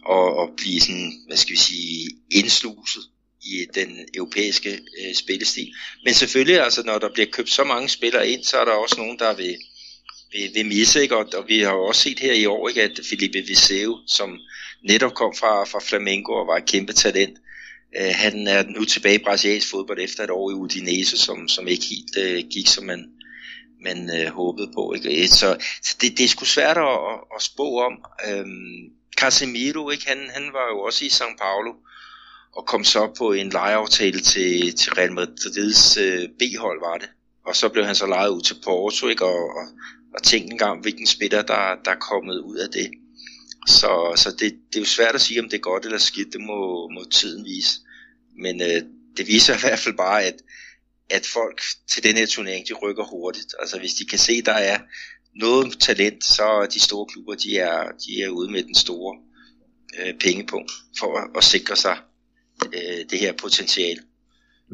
og, og blive sådan, hvad skal vi sige, indsluset i den europæiske øh, spillestil. Men selvfølgelig, altså, når der bliver købt så mange spillere ind, så er der også nogen, der vil, vil, vil misse. Ikke? Og, og vi har jo også set her i år, ikke, at Felipe Viseu, som netop kom fra, fra Flamengo og var et kæmpe talent, øh, han er nu tilbage i brasiliansk fodbold efter et år i Udinese, som, som ikke helt øh, gik, som man, man øh, håbede på. Ikke? Så, så det, det er sgu svært at, at, at spå om. Øhm, Casemiro, ikke? Han, han var jo også i São Paulo, og kom så på en lejeaftale til, til Real Madrid's øh, B-hold var det. Og så blev han så lejet ud til Porto, ikke? Og, og, og tænkte engang, hvilken spiller, der, der er kommet ud af det. Så, så det, det er jo svært at sige, om det er godt eller skidt, det må, må tiden vise. Men øh, det viser i hvert fald bare, at, at folk til den her turnering, de rykker hurtigt. Altså hvis de kan se, der er noget talent, så er de store klubber, de er, de er ude med den store øh, pengepunkt for at, at sikre sig øh, det her potentiale.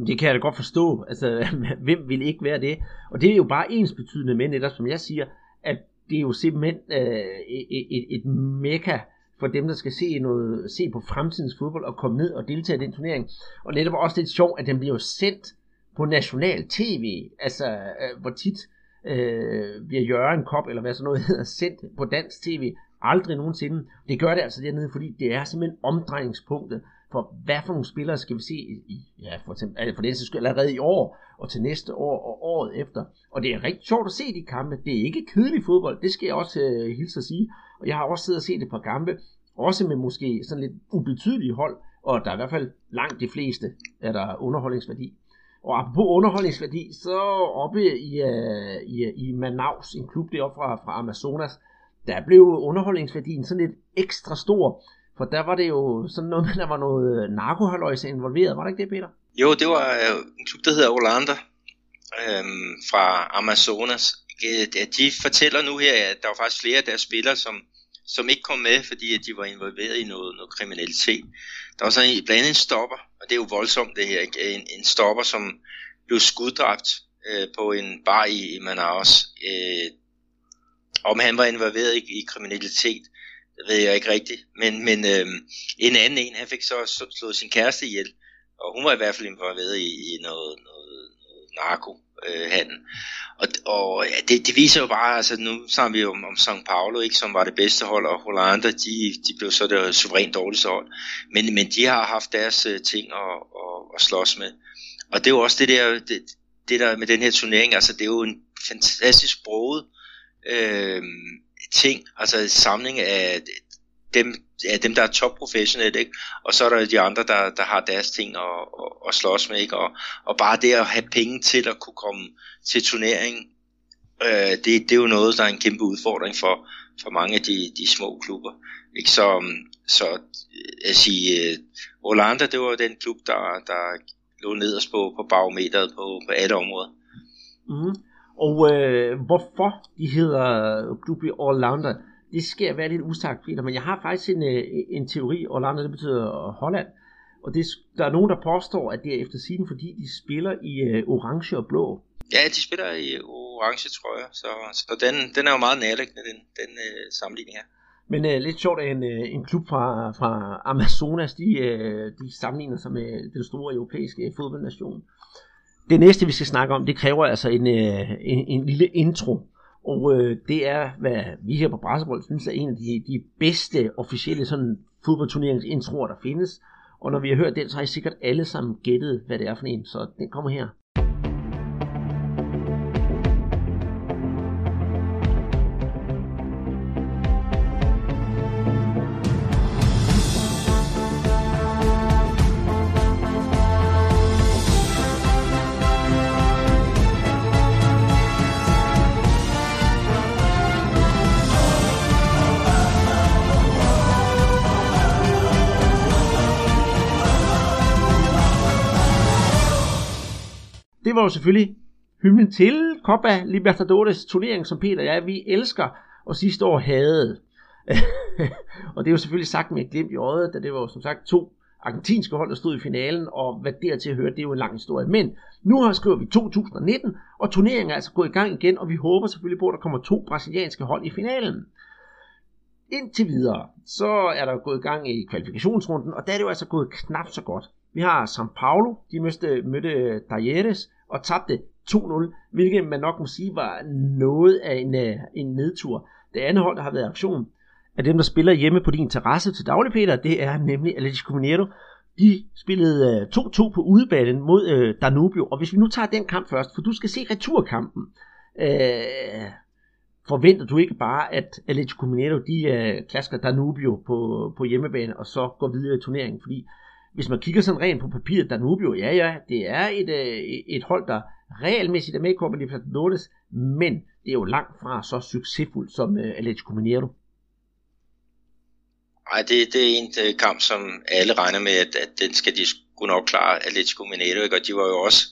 Det kan jeg da godt forstå. Altså, hvem vil ikke være det? Og det er jo bare ens betydende med netop, som jeg siger, at det er jo simpelthen øh, e-, e-, et, et, et for dem, der skal se, noget, se på fremtidens fodbold og komme ned og deltage i den turnering. Og netop også lidt sjovt, at den bliver sendt på national tv, altså øh, hvor tit øh, bliver Jørgen Kop, eller hvad så noget hedder, sendt på dansk tv. Aldrig nogensinde. Det gør det altså dernede, fordi det er simpelthen omdrejningspunktet for, hvad for nogle spillere skal vi se i, ja, for, eksempel, for den skyld allerede i år, og til næste år og året efter. Og det er rigtig sjovt at se de kampe. Det er ikke kedelig fodbold, det skal jeg også øh, hilse at sige. Og jeg har også siddet og set et par kampe, også med måske sådan lidt ubetydelige hold, og der er i hvert fald langt de fleste, er der underholdningsværdi. Og apropos underholdningsværdi, så oppe i, uh, i, i Manaus, en klub deroppe fra, fra Amazonas, der blev underholdningsværdien sådan lidt ekstra stor. For der var det jo sådan noget med, der var noget øh, narkohaløjse involveret. Var det ikke det, Peter? Jo, det var øh, en klub, der hedder Orlando øhm, fra Amazonas. Øh, de fortæller nu her, at der var faktisk flere af deres spillere, som, som ikke kom med, fordi at de var involveret i noget, noget kriminalitet. Der var så en, blandt andet en stopper, og det er jo voldsomt det her, ikke? En, en stopper, som blev skuddræbt øh, på en bar i, i Manaus. Øh, om han var involveret i, i kriminalitet, det ved jeg ikke rigtigt. Men, men øh, en anden en, han fik så slået sin kæreste ihjel, og hun var i hvert fald involveret i, i noget, noget, noget narko. Øh, handel. Og, og ja, det, det viser jo bare, altså nu snakker vi jo om, om São Paulo, ikke, som var det bedste hold, og Hollander, de, de blev så det suverænt dårligste hold. Men, men de har haft deres uh, ting at, at, at slås med. Og det er jo også det der, det, det der med den her turnering, altså det er jo en fantastisk sproget øh, ting, altså en samling af dem, ja, dem der er topprofessionelle, ikke? og så er der de andre, der, der har deres ting at, at, at slås med, ikke? Og, og bare det at have penge til at kunne komme til turneringen, øh, det, det er jo noget, der er en kæmpe udfordring for, for mange af de, de små klubber. Ikke? Så, øhm, så øh, jeg siger, Orlando, øh, det var den klub, der, der lå nederst på, på barometeret på, på alle områder. Mm. Og øh, hvorfor de hedder i Orlando, det skal være lidt usagt, Peter, men jeg har faktisk en, øh, en teori, Orlando det betyder Holland, og det, der er nogen, der påstår, at det er efter siden, fordi de spiller i uh, orange og blå. Ja, de spiller i orange, tror jeg, så, så den, den er jo meget nærliggende, den, den uh, sammenligning her. Men uh, lidt sjovt, at en, uh, en klub fra, fra Amazonas, de, uh, de sammenligner sig med den store europæiske fodboldnation. Det næste, vi skal snakke om, det kræver altså en, øh, en, en lille intro. Og øh, det er, hvad vi her på Brasserbold synes er en af de, de bedste officielle sådan fodboldturneringsintroer, der findes. Og når vi har hørt den, så har I sikkert alle sammen gættet, hvad det er for en. Så den kommer her. Det var jo selvfølgelig hymnen til Copa Libertadores turnering, som Peter og jeg, vi elsker, og sidste år havde. og det er jo selvfølgelig sagt med et glimt i øjet, da det var jo som sagt to argentinske hold, der stod i finalen, og hvad dertil hører, det er jo en lang historie. Men nu har skriver vi 2019, og turneringen er altså gået i gang igen, og vi håber selvfølgelig på, at der kommer to brasilianske hold i finalen. Indtil videre, så er der gået i gang i kvalifikationsrunden, og der er det jo altså gået knap så godt. Vi har São Paulo, de mødte, mødte øh, Dajeres og tabte 2-0, hvilket man nok må sige var noget af en, øh, en nedtur. Det andet hold, der har været i aktion, af dem, der spiller hjemme på din terrasse til daglig, Peter, det er nemlig Atletico Mineiro. De spillede øh, 2-2 på udebanen mod øh, Danubio, og hvis vi nu tager den kamp først, for du skal se returkampen, øh, forventer du ikke bare, at Atletico Mineiro, de øh, klasker Danubio på, på hjemmebane, og så går videre i turneringen, fordi hvis man kigger sådan rent på papiret, Danubio, ja ja, det er et, øh, et hold, der regelmæssigt er med i Copa Libertadores, men det er jo langt fra så succesfuldt som uh, Atletico Mineiro. Nej, det, det er en øh, kamp, som alle regner med, at, at den skal de skulle nok klare Atletico Mineiro, ikke? og de var jo også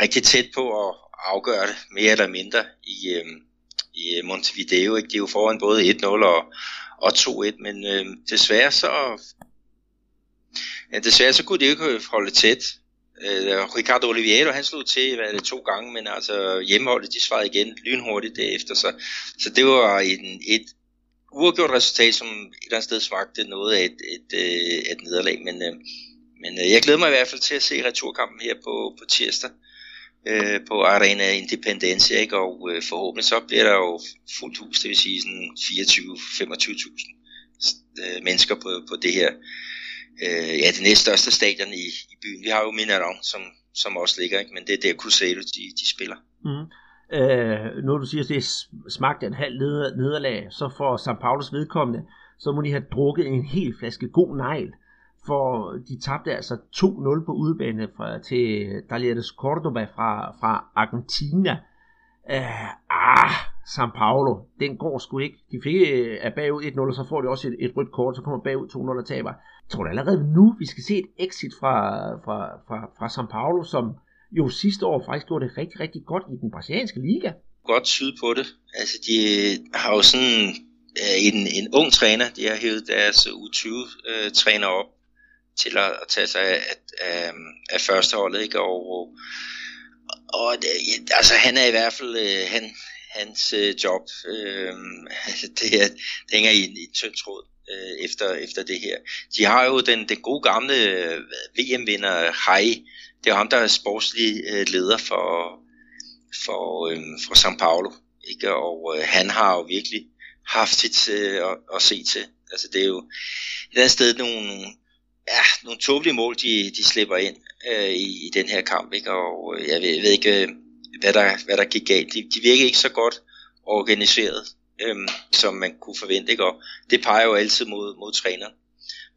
rigtig tæt på at afgøre det mere eller mindre i, øh, i øh, Montevideo. Ikke? De er jo foran både 1-0 og, og 2-1, men øh, desværre så men desværre så kunne de ikke holde tæt. Øh, Ricardo Oliveira, han slog til hvad det, to gange, men altså hjemmeholdet, de svarede igen lynhurtigt derefter. Så, så det var en, et uafgjort resultat, som et eller andet sted smagte noget af et, et, et, et nederlag, men, øh, men øh, jeg glæder mig i hvert fald til at se returkampen her på, på tirsdag øh, på Arena Independencia, ikke? og øh, forhåbentlig så bliver der jo fuldt hus, det vil sige sådan 24-25.000 øh, mennesker på, på det her, øh, ja det næststørste stadion i, i byen. Vi har jo Minaron, som, som også ligger, ikke? men det er der Cruzeiro, de, de spiller. Mm. Øh, når du siger, at det smagte en halv nederlag, så for São Paulos vedkommende, så må de have drukket en hel flaske god negl for de tabte altså 2-0 på udebane fra, til Talleres Cordoba fra, fra Argentina. Øh, ah, San Paulo, den går sgu ikke. De fik øh, er bagud 1-0, og så får de også et, et rødt kort, så kommer bagud 2-0 og taber. Jeg tror allerede nu, vi skal se et exit fra, fra, fra, fra San Paulo, som jo sidste år faktisk gjorde det rigtig, rigtig godt i den brasilianske liga. Godt syd på det. Altså, de øh, har jo sådan øh, en, en ung træner, de har hævet deres U20-træner op, til at, at tage sig af, af, af førsteholdet, ikke? Og, og, og det, altså, han er i hvert fald, øh, han, hans øh, job, øh, det, er, det hænger i en, i en tynd tråd øh, efter, efter det her. De har jo den, den gode gamle øh, VM-vinder, Hai, det er ham, der er sportslig øh, leder for, for, øh, for São Paulo, ikke? og øh, han har jo virkelig haft sit øh, at, at se til. Altså det er jo et andet sted nogle, ja, nogle tåbelige mål, de, de slipper ind øh, i, i den her kamp, ikke? og øh, jeg ved, jeg ved ikke, øh, hvad der, hvad der gik galt. De, de virker ikke så godt organiseret, øhm, som man kunne forvente, ikke? og det peger jo altid mod, mod træneren.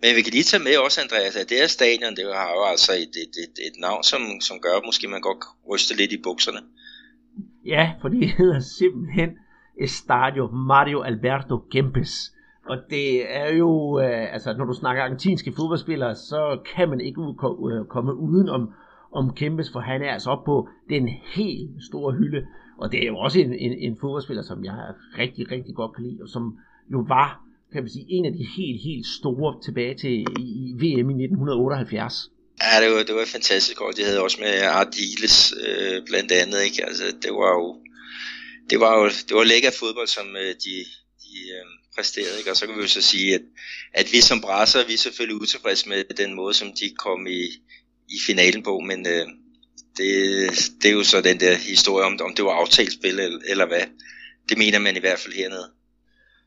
Men vi kan lige tage med også, Andreas, at det her stadion, det har jo altså et, et, et, et navn, som, som gør, at måske man godt ryste lidt i bukserne. Ja, for det hedder simpelthen Estadio Mario Alberto Kempes. Og det er jo, øh, altså når du snakker argentinske fodboldspillere, så kan man ikke øh, komme uden om, om Kempes, for han er altså op på den helt store hylde. Og det er jo også en, en, en fodboldspiller, som jeg rigtig, rigtig godt kan lide, og som jo var, kan man sige, en af de helt, helt store tilbage til i, i VM i 1978. Ja, det var, det var fantastisk godt. De havde også med Ardiles øh, blandt andet, ikke? Altså, det var jo, det var jo, det var lækker fodbold, som øh, de, de øh, præsterede. Ikke? Og så kan vi jo så sige, at, at vi som brasser, vi er selvfølgelig utilfredse med den måde, som de kom i, i finalen på, men øh, det, det er jo så den der historie om, om det var aftalt spil eller, eller hvad. Det mener man i hvert fald hernede.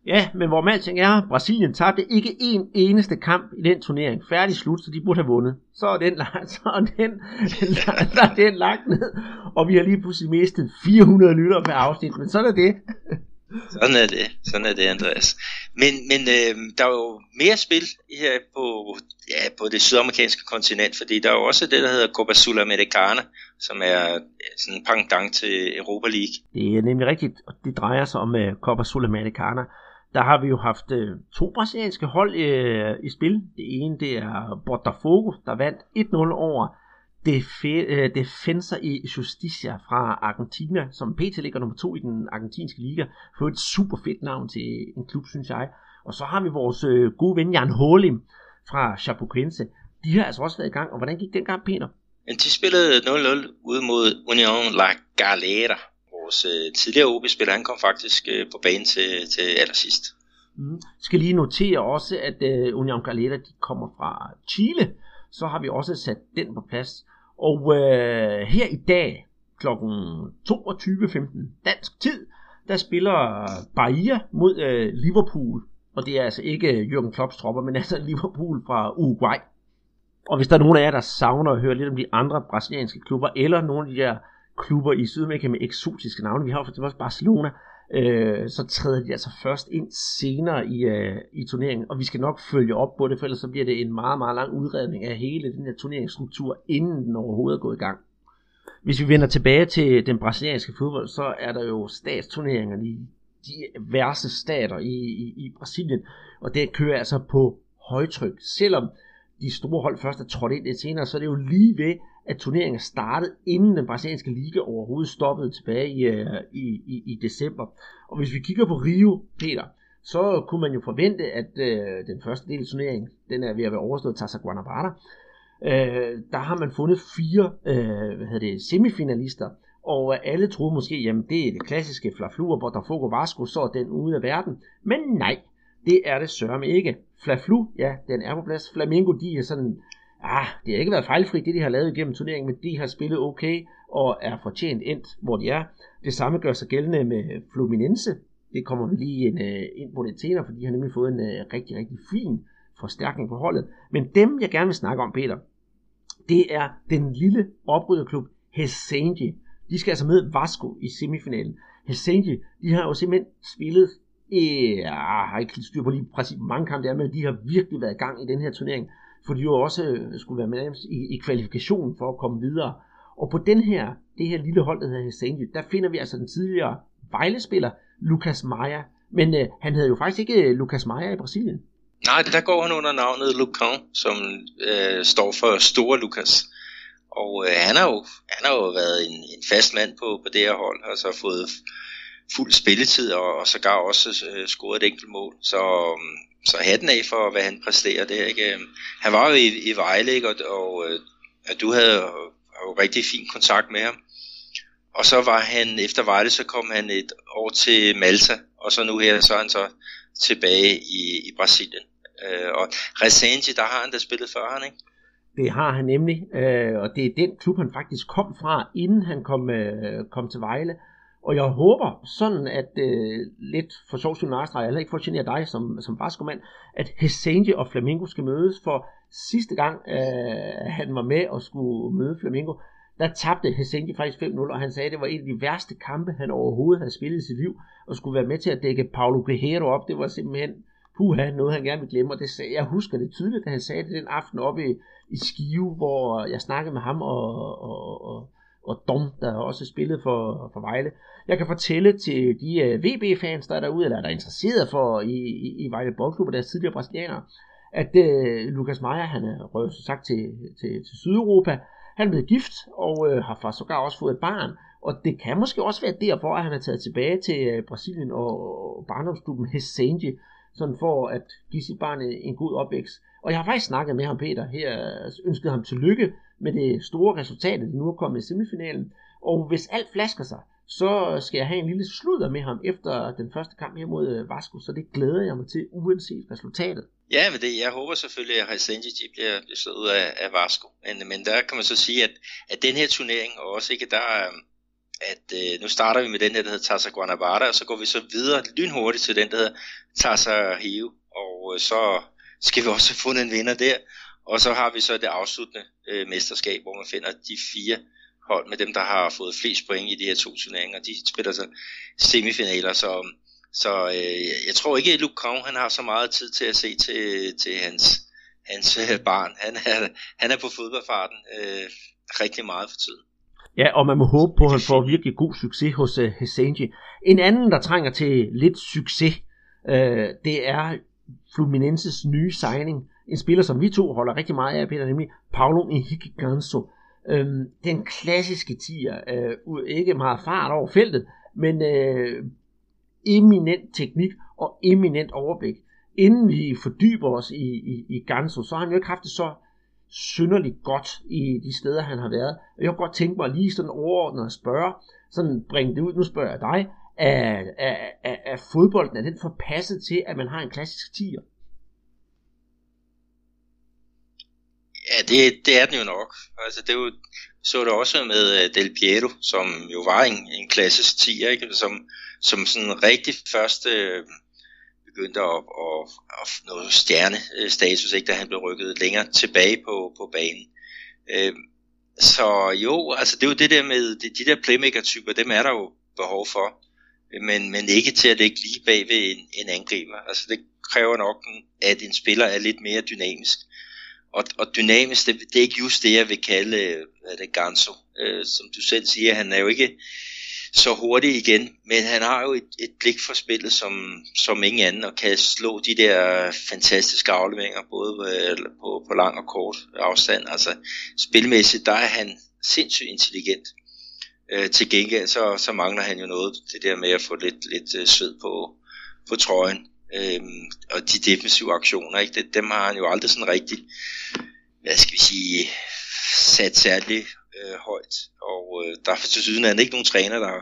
Ja, men hvor man tænker er, Brasilien tabte ikke en eneste kamp i den turnering. Færdig slut, så de burde have vundet. Så er den, så er den, så er den lagt ned, og vi har lige pludselig mistet 400 lytter per afsnit, men sådan er det. Sådan er det, sådan er det, Andreas. Men, men øh, der er jo mere spil her på, ja, på det sydamerikanske kontinent, fordi der er jo også det, der hedder Copa Sudamericana, som er sådan en pangdang til Europa League. Det er nemlig rigtigt, og det drejer sig om uh, Copa Sudamericana. Der har vi jo haft uh, to brasilianske hold uh, i spil. Det ene det er Botafogo, der vandt 1-0 over Defensa i Justicia fra Argentina, som pt. ligger nummer to i den argentinske liga. For et super fedt navn til en klub, synes jeg. Og så har vi vores øh, gode ven Jan Hålim fra Chapecoense. De har altså også været i gang, og hvordan gik den gang, Peter? De spillede 0-0 ude mod Union La Galera. Vores øh, tidligere OB-spiller, han kom faktisk øh, på banen til, til allersidst. Mm. Skal lige notere også, at øh, Union Galera de kommer fra Chile, så har vi også sat den på plads. Og øh, her i dag kl. 22.15 dansk tid, der spiller Bahia mod øh, Liverpool. Og det er altså ikke øh, Jürgen Klopps tropper, men altså Liverpool fra Uruguay. Og hvis der er nogen af jer, der savner at høre lidt om de andre brasilianske klubber, eller nogle af de der klubber i Sydamerika med eksotiske navne, vi har for også Barcelona, øh, så træder de altså først ind senere i, øh, i turneringen, og vi skal nok følge op på det, for ellers så bliver det en meget, meget lang udredning af hele den her turneringsstruktur, inden den overhovedet er gået i gang. Hvis vi vender tilbage til den brasilianske fodbold, så er der jo statsturneringer i diverse stater i, i, i Brasilien, og det kører altså på højtryk. Selvom de store hold først er trådt ind lidt senere, så er det jo lige ved, at turneringen startede, inden den brasilianske liga overhovedet stoppede tilbage i, øh, i, i, i december. Og hvis vi kigger på Rio, Peter, så kunne man jo forvente, at øh, den første del af turneringen, den er ved at være overstået Tassa Guanabara. Øh, der har man fundet fire øh, hvad hedder det, semifinalister, og alle troede måske, jamen det er det klassiske Flaflu og Botafogo Vasco, så er den ude af verden. Men nej, Det er det sørme ikke. Flaflu, ja, den er på plads. Flamingo, de er sådan, ah, det har ikke været fejlfrit, det de har lavet igennem turneringen, men de har spillet okay og er fortjent endt, hvor de er. Det samme gør sig gældende med Fluminense. Det kommer vi lige ind, øh, ind på lidt senere, for de har nemlig fået en uh, rigtig, rigtig fin forstærkning på holdet. Men dem, jeg gerne vil snakke om, Peter, det er den lille oprydderklub Helsinki. De skal altså med Vasco i semifinalen. Helsinki, de har jo simpelthen spillet jeg har ikke styr på lige præcis mange kampe det er, men de har virkelig været i gang i den her turnering, for de jo også øh, skulle være med i, i kvalifikationen for at komme videre. Og på den her, det her lille hold, der hedder Hesenje, der finder vi altså den tidligere Vejle-spiller, Lucas Maia. Men øh, han hedder jo faktisk ikke øh, Lukas Maia i Brasilien. Nej, der går han under navnet Lucan, som øh, står for Store Lukas. Og øh, han, har jo, han har jo været en, en fast mand på, på det her hold, og så fået fuld spilletid, og, og sågar også øh, scoret et enkelt mål. Så, øhm, så hatten af for, hvad han præsterer der. Ikke? Øh, han var jo i, i Vejle, ikke? og, og øh, at du havde jo rigtig fin kontakt med ham. Og så var han, efter Vejle, så kom han et år til Malta, og så nu her, så er han så tilbage i, i Brasilien. Øh, og Resende, der har han da spillet før, han, ikke? Det har han nemlig, øh, og det er den klub, han faktisk kom fra, inden han kom, øh, kom til Vejle. Og jeg håber sådan, at øh, lidt for sjov jeg eller ikke for at genere dig som, som basketmand, at Hesenje og Flamingo skal mødes, for sidste gang øh, han var med og skulle møde Flamingo, der tabte Hesenje faktisk 5-0, og han sagde, at det var en af de værste kampe, han overhovedet havde spillet i sit liv, og skulle være med til at dække Paulo Guerrero op. Det var simpelthen puha, noget han gerne ville glemme, og det sagde, jeg husker det tydeligt, da han sagde det den aften oppe i, i Skive, hvor jeg snakkede med ham og, og, og, og Dom, der også spillede for, for Vejle. Jeg kan fortælle til de øh, VB-fans, der er derude, eller der er interesseret for i, i, i Vejle Boldklub og deres tidligere brasilianere, at øh, uh, Lukas Meyer, han er røget sagt til, til, til Sydeuropa, han er blevet gift og uh, har faktisk sågar også fået et barn, og det kan måske også være derfor, at han er taget tilbage til uh, Brasilien og, og barndomsklubben Resende, sådan for at give sit barn en god opvækst. Og jeg har faktisk snakket med ham, Peter, her ønsket ham tillykke med det store resultat, at de nu er kommet i semifinalen. Og hvis alt flasker sig, så skal jeg have en lille sludder med ham efter den første kamp her mod øh, Vasco, så det glæder jeg mig til, uanset resultatet. Ja, men det, jeg håber selvfølgelig, at Helsinki bliver, bliver slået ud af, af Vasco. Men, men der kan man så sige, at, at den her turnering, og også ikke der, øh, at øh, nu starter vi med den her, der hedder Tassa Guanabara, og så går vi så videre lynhurtigt til den, der hedder Tassa Hive, og øh, så skal vi også have fundet en vinder der, og så har vi så det afsluttende øh, mesterskab, hvor man finder de fire hold med dem, der har fået flest point i de her to turneringer. De spiller så semifinaler, så, så øh, jeg tror ikke, at Luke Kong, han har så meget tid til at se til, til hans, hans øh, barn. Han er, han er på fodboldfarten øh, rigtig meget for tiden. Ja, og man må håbe på, at han får virkelig god succes hos uh, Hesenji. En anden, der trænger til lidt succes, uh, det er Fluminenses nye signing. En spiller, som vi to holder rigtig meget af, Peter, nemlig Paulo Henrique Øhm, den klassiske tiger, øh, ikke meget fart over feltet, men øh, eminent teknik og eminent overblik. Inden vi fordyber os i, i, i Ganso, så har han jo ikke haft det så synderligt godt i de steder, han har været. Og jeg kunne godt tænke mig lige sådan overordnet at spørge, sådan bringe det ud, nu spørger jeg dig, er, er, er, er fodbolden, er den forpasset til, at man har en klassisk tiger? Ja, det, det er den jo nok. Altså, det er jo, så det også med øh, Del Piero, som jo var en, en klassisk tier, ikke? Som, som sådan rigtig første øh, begyndte at, at, at nå stjernestatus, ikke? da han blev rykket længere tilbage på, på banen. Uh, så jo, altså det er jo det der med de, de der playmaker-typer, dem er der jo behov for, men, men ikke til at ligge lige bag ved en, en angriber. Altså det kræver nok, at en spiller er lidt mere dynamisk. Og, og dynamisk, det, det er ikke just det, jeg vil kalde øh, hvad det, Ganso. Øh, som du selv siger, han er jo ikke så hurtig igen, men han har jo et, et blik for spillet som, som ingen anden, og kan slå de der fantastiske afleveringer, både øh, på, på lang og kort afstand. Altså spilmæssigt, der er han sindssygt intelligent. Øh, til gengæld, så, så mangler han jo noget, det der med at få lidt, lidt øh, sved på, på trøjen. Øhm, og de defensive aktioner, ikke? Det, dem har han jo aldrig sådan rigtig, hvad skal vi sige, sat særlig øh, højt. Og øh, der er til syden ikke nogen træner, der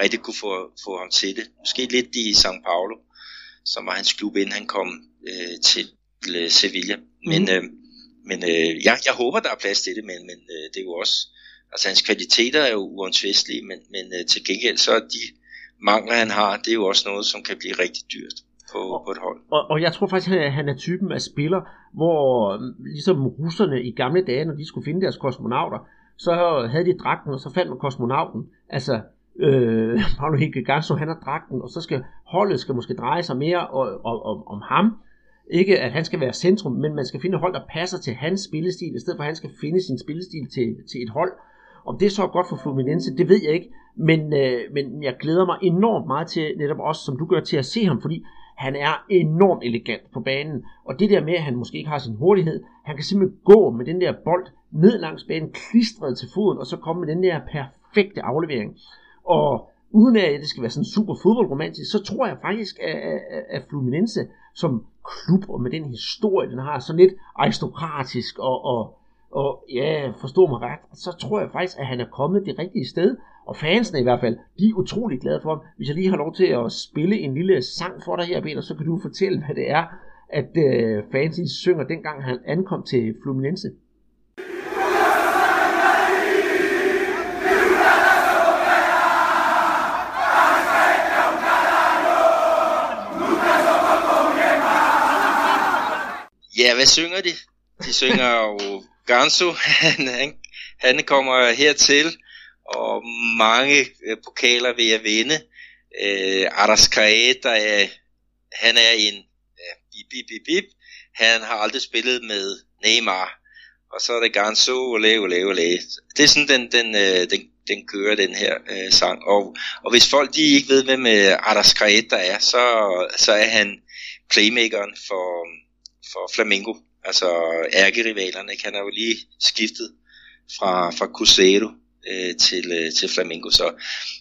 rigtig kunne få, få ham til det. Måske lidt i São Paulo. som var hans klub, inden han kom øh, til øh, Sevilla. Men, mm. øh, men øh, jeg, jeg håber, der er plads til det, men, men øh, det er jo også, altså hans kvaliteter er jo uomtvistelige, men, men øh, til gengæld så er de mangler, han har, det er jo også noget, som kan blive rigtig dyrt på, og, på et hold. Og, og jeg tror faktisk, at han er typen af spiller, hvor ligesom russerne i gamle dage, når de skulle finde deres kosmonauter, så havde de dragten, og så fandt man kosmonauten. Altså, øh, Paolo Higigasso, han har dragten, og så skal holdet skal måske dreje sig mere og, og, og, om ham. Ikke at han skal være centrum, men man skal finde et hold, der passer til hans spillestil, i stedet for at han skal finde sin spillestil til, til et hold. Om det er så godt for Fluminense, det ved jeg ikke, men, øh, men jeg glæder mig enormt meget til netop også, som du gør, til at se ham, fordi han er enormt elegant på banen. Og det der med, at han måske ikke har sin hurtighed, han kan simpelthen gå med den der bold ned langs banen, klistret til foden, og så komme med den der perfekte aflevering. Og uden at det skal være sådan super fodboldromantisk, så tror jeg faktisk, at, at, at Fluminense som klub, og med den historie, den har, sådan lidt aristokratisk og, og, og ja, forstå mig ret, så tror jeg faktisk, at han er kommet det rigtige sted. Og fansene i hvert fald, de er utrolig glade for ham. Hvis jeg lige har lov til at spille en lille sang for dig her, Peter, så kan du fortælle, hvad det er, at øh, fansen synger, dengang han ankom til Fluminense. Ja, hvad synger de? De synger jo Ganso, han, han, han kommer hertil, og mange øh, pokaler vil jeg vinde. Øh, Arrascaeta, er, han er en øh, bip, bip, bip, bip. Han har aldrig spillet med Neymar. Og så er det Ganso, ole, ole, ole. Det er sådan, den, den, øh, den, den kører, den her øh, sang. Og, og hvis folk de ikke ved, hvem øh, Arascaeta er, så, så er han playmakeren for, for Flamengo, altså ærkerivalerne. Han har jo lige skiftet fra, fra Cusero øh, til, øh, til Flamengo. Så,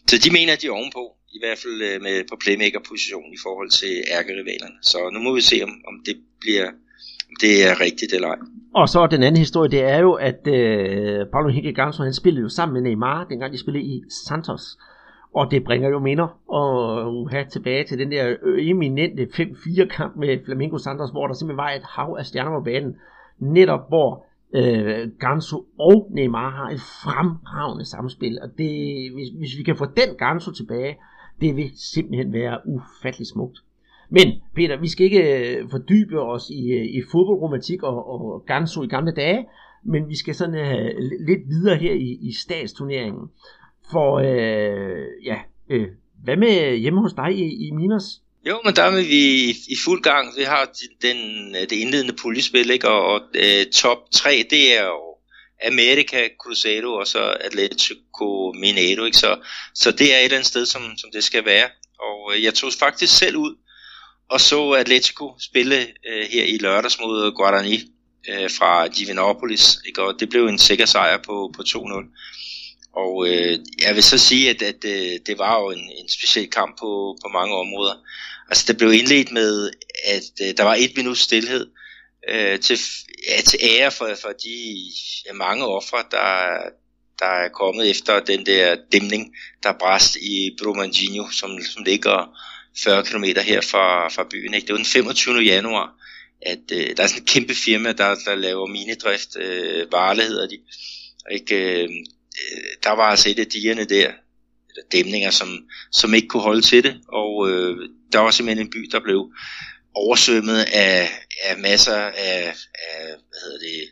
så de mener, at de er ovenpå, i hvert fald øh, med, på playmaker-position i forhold til ærkerivalerne. Så nu må vi se, om, om det bliver om det er rigtigt eller ej. Og så den anden historie, det er jo, at øh, Paulo Henrique Ganso, han spillede jo sammen med Neymar, dengang de spillede i Santos. Og det bringer jo minder og have tilbage til den der eminente 5-4 kamp med Flamengo Santos, hvor der simpelthen var et hav af stjerner på banen. Netop hvor øh, Ganso og Neymar har et fremragende samspil. Og det, hvis, hvis vi kan få den Ganso tilbage, det vil simpelthen være ufattelig smukt. Men Peter, vi skal ikke øh, fordybe os i, øh, i fodboldromantik og, og Ganso i gamle dage, men vi skal sådan øh, lidt videre her i, i statsturneringen. For øh, ja, øh, hvad med hjemme hos dig i, i Minas? Jo, men der er vi i, fuld gang. Vi har den, øh, det indledende puljespil, ikke? og, og øh, top 3, det er jo America, Cruzeiro og så Atletico Mineiro. Ikke? Så, så det er et eller andet sted, som, som det skal være. Og øh, jeg tog faktisk selv ud og så Atletico spille øh, her i lørdags mod Guarani øh, fra Divinopolis. Ikke? Og det blev en sikker sejr på, på 2-0. Og øh, jeg vil så sige, at, at øh, det var jo en, en speciel kamp på, på mange områder. Altså det blev indledt med, at øh, der var et minut stillhed øh, til, ja, til ære for, for de ja, mange ofre, der, der er kommet efter den der dæmning, der brast i Brumanginho, som, som ligger 40 km her fra, fra byen. Ikke? Det var den 25. januar, at øh, der er sådan et kæmpe firma, der, der laver minedrift, øh, Varle hedder de, ikke? Øh, øh, der var altså et af digerne der, eller dæmninger, som, som ikke kunne holde til det, og øh, der var simpelthen en by, der blev oversvømmet af, af masser af, af, hvad hedder det,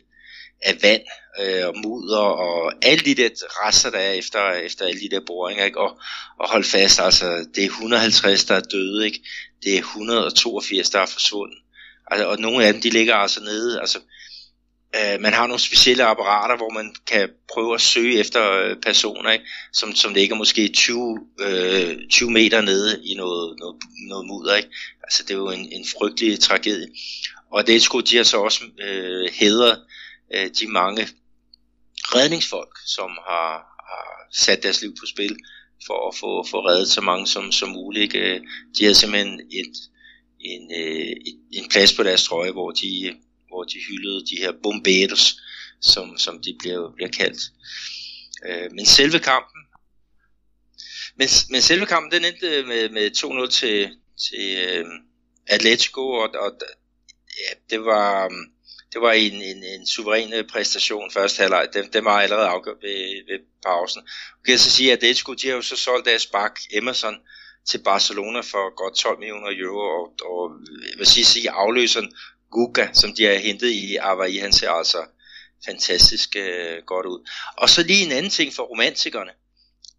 af vand øh, og mudder og alle de der rester, der er efter, efter alle de der boringer, ikke? Og, og hold fast, altså det er 150, der er døde, ikke? det er 182, der er forsvundet. Altså, og nogle af dem, de ligger altså nede, altså øh, man har nogle specielle apparater, hvor man kan prøve at søge efter øh, personer, ikke? Som, som ligger måske 20, øh, 20 meter nede i noget, noget, noget mudder. Ikke? Altså det er jo en, en frygtelig tragedie. Og det skulle de har så også øh, hedret øh, de mange redningsfolk, som har, har sat deres liv på spil for at få, få reddet så mange som, som muligt. Ikke? Øh, de har simpelthen et, en, øh, en plads på deres trøje, hvor de hvor de hyldede de her bomberos, som, som de bliver, bliver kaldt. Øh, men selve kampen, men, men selve kampen, den endte med, med 2-0 til, til, øh, Atletico, og, og ja, det var, det var en, en, en suveræn øh, præstation første halvleg. Den, den var allerede afgjort ved, ved pausen. kan jeg så sige, at Atletico, de har jo så solgt deres bak Emerson til Barcelona for godt 12 millioner euro, og, og jeg vil sige, sige afløseren Guga, som de har hentet i Avaí, han ser altså fantastisk øh, godt ud. Og så lige en anden ting for romantikerne.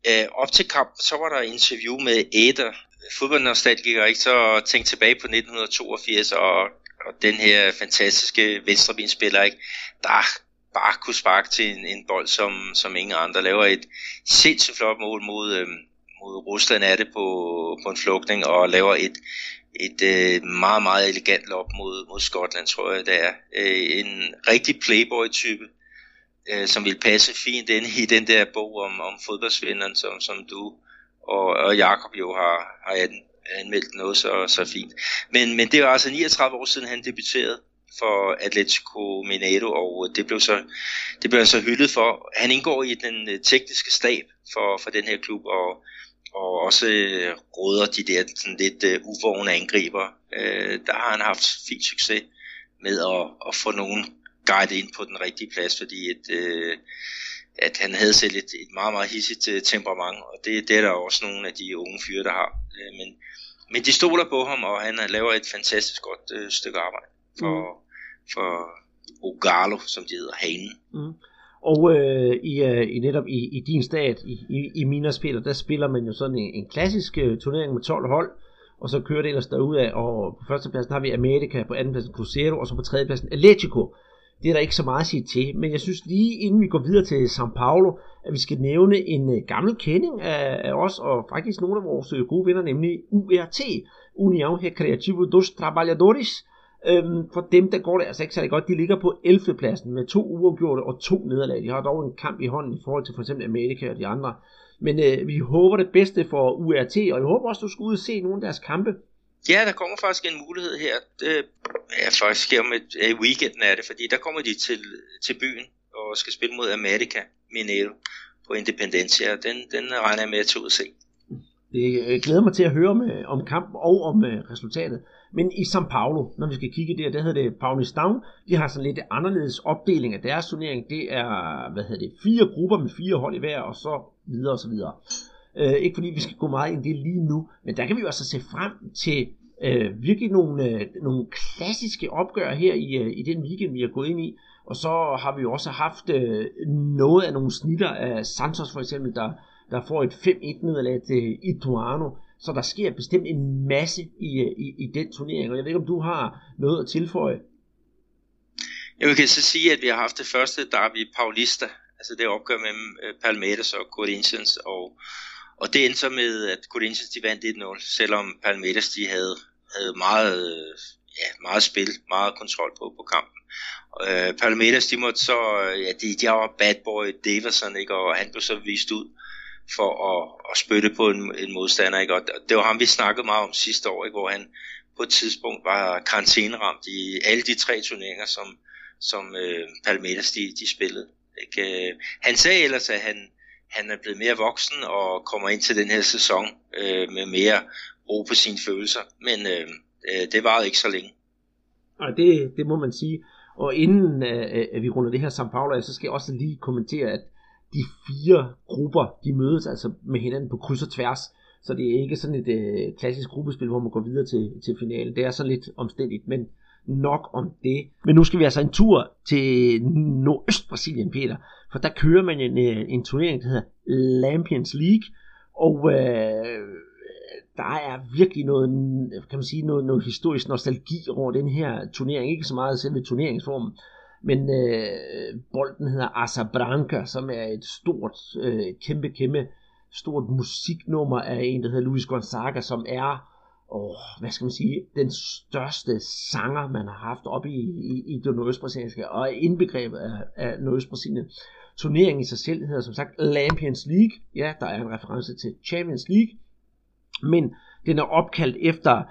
Øh, op til kamp, så var der interview med Æder, fodboldnostalgiker, ikke? så tænkte tilbage på 1982 og, og den her fantastiske venstrebenspiller, ikke? der bare kunne sparke til en, en bold, som, som ingen andre laver et sindssygt flot mål mod, øh, mod Rusland er det på, på en flugtning og laver et, et øh, meget, meget elegant lop mod, mod Skotland, tror jeg det er. Øh, en rigtig playboy-type, øh, som vil passe fint ind i den der bog om, om fodboldsvinderen, som, som du og, og Jakob jo har, har anmeldt noget så, så fint. Men, men det var altså 39 år siden, han debuterede for Atletico Mineiro, og det blev så, det blev så hyldet for. Han indgår i den øh, tekniske stab for, for den her klub, og og også øh, råder de der sådan lidt øh, uvågne angriber. Øh, der har han haft fin succes med at, at få nogen guide ind på den rigtige plads, fordi et, øh, at han havde selv et, et meget, meget hissigt øh, temperament, og det, det er der også nogle af de unge fyre, der har. Øh, men, men de stoler på ham, og han laver et fantastisk godt øh, stykke arbejde for, mm. for Ogalo, som de hedder, hanen. Mm. Og øh, i, øh, i netop i, i din stat, i, i, i Minas Peter, der spiller man jo sådan en, en klassisk øh, turnering med 12 hold, og så kører det ellers derudad, og på førstepladsen har vi America, på andenpladsen Cruzeiro, og så på tredjepladsen Atletico. Det er der ikke så meget at sige til, men jeg synes lige inden vi går videre til São Paulo, at vi skal nævne en øh, gammel kending af, af os, og faktisk nogle af vores øh, gode venner, nemlig URT, União Recreativo dos Trabalhadores, Øhm, for dem, der går det altså ikke særlig godt. De ligger på 11. pladsen med to uafgjorte og to nederlag. De har dog en kamp i hånden i forhold til for eksempel Amerika og de andre. Men øh, vi håber det bedste for URT, og jeg håber også, du skal ud og se nogle af deres kampe. Ja, der kommer faktisk en mulighed her. Øh, det er faktisk om et, øh, i weekenden er det, fordi der kommer de til, til byen og skal spille mod Amerika Mineiro på Independencia. Den, den regner jeg med at tage ud og se. Det øh, glæder mig til at høre om, øh, om kampen og om uh, resultatet. Men i São Paulo, når vi skal kigge der, der hedder det Paulistão. De har sådan lidt anderledes opdeling af deres turnering. Det er, hvad hedder det, fire grupper med fire hold i hver, og så videre og så videre. Øh, ikke fordi vi skal gå meget ind i det lige nu, men der kan vi jo altså se frem til øh, virkelig nogle, øh, nogle klassiske opgør her i, øh, i den weekend, vi har gået ind i. Og så har vi jo også haft øh, noget af nogle snitter af Santos for eksempel, der, der får et 5-1 nederlag til Ituano. Så der sker bestemt en masse i, i, i den turnering, og jeg ved ikke, om du har noget at tilføje. Jeg kan så sige, at vi har haft det første derby Paulista, altså det opgør mellem øh, Palmeiras og Corinthians, og, og det endte så med, at Corinthians de vandt 1-0, selvom Palmeiras de havde, havde meget, øh, ja, meget spil, meget kontrol på, på kampen. Uh, Palmeiras de måtte så, ja, de, de var bad boy Davison, ikke, og han blev så vist ud for at, at spytte på en, en modstander. Ikke? Og det var ham, vi snakkede meget om sidste år, ikke? hvor han på et tidspunkt var karantæneramt i alle de tre turneringer, som, som øh, Palmeiras de, de spillede. Ikke? Øh, han sagde ellers, at han, han er blevet mere voksen og kommer ind til den her sæson øh, med mere ro på sine følelser, men øh, øh det varede ikke så længe. Og det, det må man sige. Og inden øh, øh at vi runder det her São Paulo, så skal jeg også lige kommentere, at de fire grupper, de mødes altså med hinanden på kryds og tværs. Så det er ikke sådan et øh, klassisk gruppespil, hvor man går videre til, til finalen. Det er sådan lidt omstændigt, men nok om det. Men nu skal vi altså en tur til Nordøst-Brasilien, Peter. For der kører man en, øh, en turnering, der hedder Lampions League. Og øh, der er virkelig noget, kan man sige, noget, noget historisk nostalgi over den her turnering. Ikke så meget selve turneringsformen, men øh, bolden hedder Asa Branca, som er et stort, øh, kæmpe, kæmpe stort musiknummer af en, der hedder Luis Gonzaga, som er, åh, hvad skal man sige, den største sanger, man har haft op i, i, i det nordøstbrasilianske, og er indbegrebet af, af nordøstbrasilien. Turneringen i sig selv hedder som sagt Lampions League. Ja, der er en reference til Champions League. Men den er opkaldt efter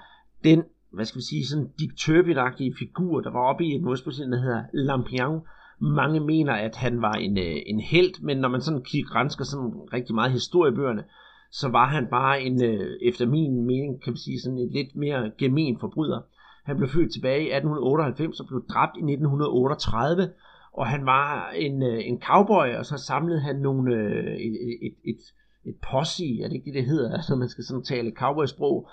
den hvad skal vi sige, sådan diktørvindagtige figur, der var oppe i et modspil, der hedder Lampion. Mange mener, at han var en, øh, en held, men når man sådan kigger grænsker sådan rigtig meget historiebøgerne, så var han bare en, øh, efter min mening, kan man sige, sådan en lidt mere gemen forbryder. Han blev født tilbage i 1898 og blev dræbt i 1938, og han var en, øh, en cowboy, og så samlede han nogle, øh, et, et, et, et posse, er det ikke det, det hedder, altså man skal sådan tale cowboy-sprog,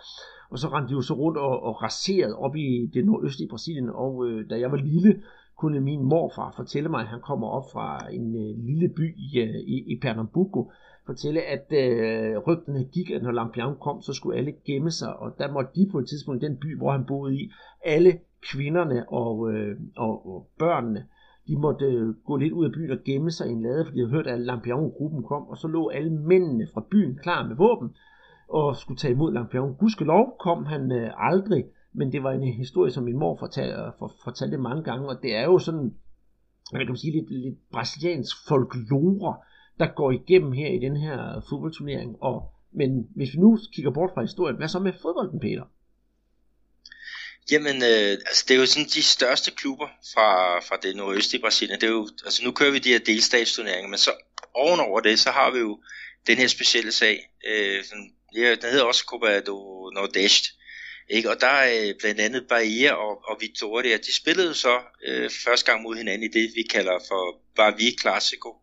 og så rendte de jo så rundt og, og raserede op i det nordøstlige Brasilien, og øh, da jeg var lille, kunne min morfar fortælle mig, at han kommer op fra en øh, lille by i, øh, i, i Pernambuco, fortælle, at øh, rygterne gik, at når Lampion kom, så skulle alle gemme sig, og der måtte de på et tidspunkt i den by, hvor han boede i, alle kvinderne og, øh, og, og børnene, de måtte øh, gå lidt ud af byen og gemme sig i en lade, fordi de havde hørt, at Lampion-gruppen kom, og så lå alle mændene fra byen klar med våben, og skulle tage imod Lampion. Gudskelov kom han øh, aldrig, men det var en historie, som min mor fortalte, øh, for, fortalte mange gange, og det er jo sådan, man kan sige, lidt, lidt brasiliansk folklore, der går igennem her i den her fodboldturnering. Og, men hvis vi nu kigger bort fra historien, hvad så med fodbolden, Peter? Jamen, øh, altså det er jo sådan de største klubber fra, fra det nordøstlige Brasilien. Det er jo, altså nu kører vi de her delstatsturneringer, men så ovenover det, så har vi jo den her specielle sag. Øh, sådan, ja, den hedder også Copa do Nordeste. Ikke? Og der er øh, blandt andet Bahia og, og Vitória, de spillede så øh, første gang mod hinanden i det, vi kalder for Bavi Classico.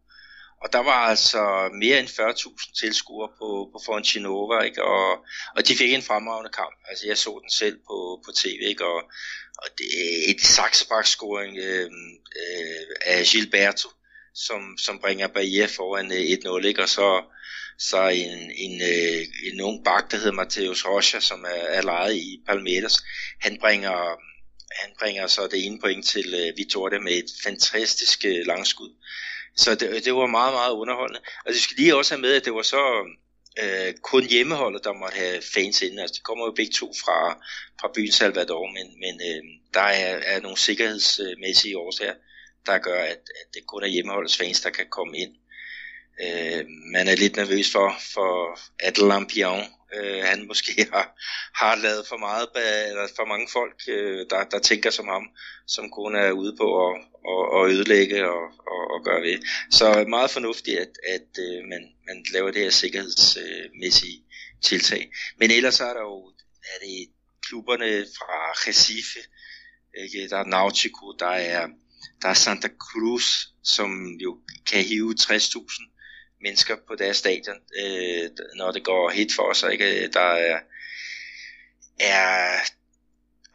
Og der var altså mere end 40.000 tilskuere på, på Fontinova, ikke? Og, og de fik en fremragende kamp. Altså jeg så den selv på, på tv, ikke? Og, og det er et saksebak-scoring øh, øh, af Gilberto, som, som bringer Bahia foran øh, 1-0, ikke? Og så, så en, en, øh, en ung bak, der hedder Mateus Rocha, som er, er lejet i Palmeiras, han bringer, han bringer så det ene point til øh, med et fantastisk øh, langskud. Så det, det var meget, meget underholdende. Og altså, vi skal lige også have med, at det var så øh, kun hjemmeholdet, der måtte have fans inden. Altså, de kommer jo begge to fra, fra byen Salvador, men, men øh, der er, er nogle sikkerhedsmæssige årsager, der gør, at, at det kun er hjemmeholdets fans, der kan komme ind. Øh, man er lidt nervøs for, for at Lampion, øh, han måske har, har lavet for meget, eller for mange folk, øh, der, der tænker som ham, som kun er ude på at, at, at ødelægge og, og, og gøre ved. Så meget fornuftigt, at, at øh, man, man laver det her sikkerhedsmæssige tiltag. Men ellers er der jo er det klubberne fra Recife, ikke? der er Nautico, der er, der er Santa Cruz, som jo kan hive 60.000 mennesker på deres stadion, øh, når det går hit for os, Ikke? Øh, der er, er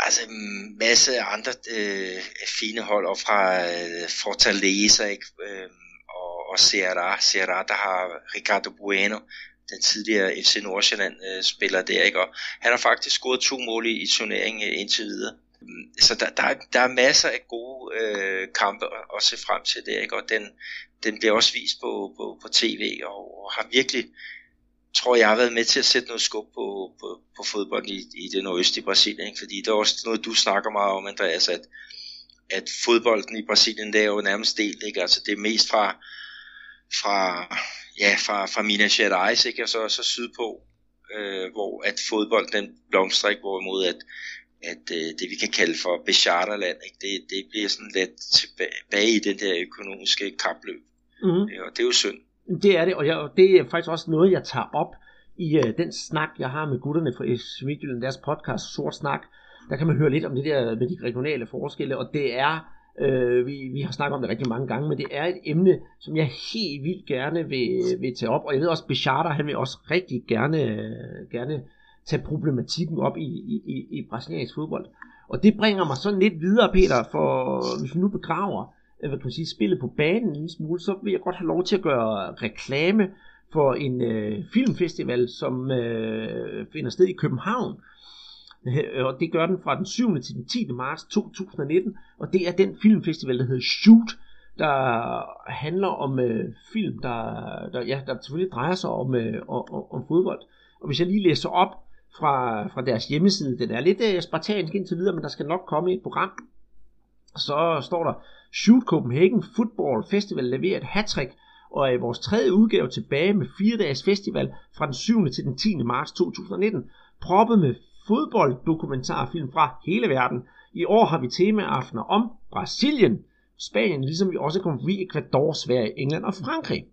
altså en masse andre øh, fine hold op fra øh, Fortaleza ikke? Øh, og, og Ceará. Ceará, der har Ricardo Bueno, den tidligere FC Nordsjælland øh, spiller der, ikke? og han har faktisk scoret to mål i, i turneringen øh, indtil videre. Øhm, så der, der, der er masser af gode øh, kampe at, at se frem til det, ikke? og den, den bliver også vist på, på, på tv, og, og har virkelig, tror jeg, har været med til at sætte noget skub på, på, på fodbold i, i det nordøstlige Brasilien, ikke? fordi det er også noget, du snakker meget om, Andreas, at, at fodbolden i Brasilien, det er jo nærmest delt, ikke? altså det er mest fra, fra, ja, fra, fra Minas Gerais, ikke? og så, så sydpå, øh, hvor at fodbold den blomstrer, ikke? hvorimod at, at øh, det vi kan kalde for Becharterland, ikke? Det, det bliver sådan lidt tilbage i den der økonomiske kapløb. Mm. Ja, og det er jo synd. Det er det, og, jeg, og det er faktisk også noget, jeg tager op i uh, den snak, jeg har med gutterne fra FC Midtjylland, deres podcast Sort Snak. Der kan man høre lidt om det der med de regionale forskelle, og det er, øh, vi, vi har snakket om det rigtig mange gange, men det er et emne, som jeg helt vildt gerne vil, vil tage op, og jeg ved også, Becharter, han vil også rigtig gerne, gerne tage problematikken op i, i, i, i brasiliansk fodbold. Og det bringer mig sådan lidt videre, Peter, for hvis vi nu begraver øh, hvad kan man sige, spillet på banen en lille smule, så vil jeg godt have lov til at gøre reklame for en øh, filmfestival, som øh, finder sted i København. Øh, og det gør den fra den 7. til den 10. marts 2019, og det er den filmfestival, der hedder Shoot, der handler om øh, film, der, der, ja, der selvfølgelig drejer sig om, øh, om, om fodbold. Og hvis jeg lige læser op fra, fra deres hjemmeside, den er lidt øh, spartansk indtil videre, men der skal nok komme et program, så står der, Shoot Copenhagen Football Festival leverer et hattrick og er i vores tredje udgave tilbage med fire dages festival fra den 7. til den 10. marts 2019, proppet med fodbolddokumentarfilm fra hele verden. I år har vi temaaftener om Brasilien, Spanien, ligesom vi også kommer forbi Ecuador, Sverige, England og Frankrig.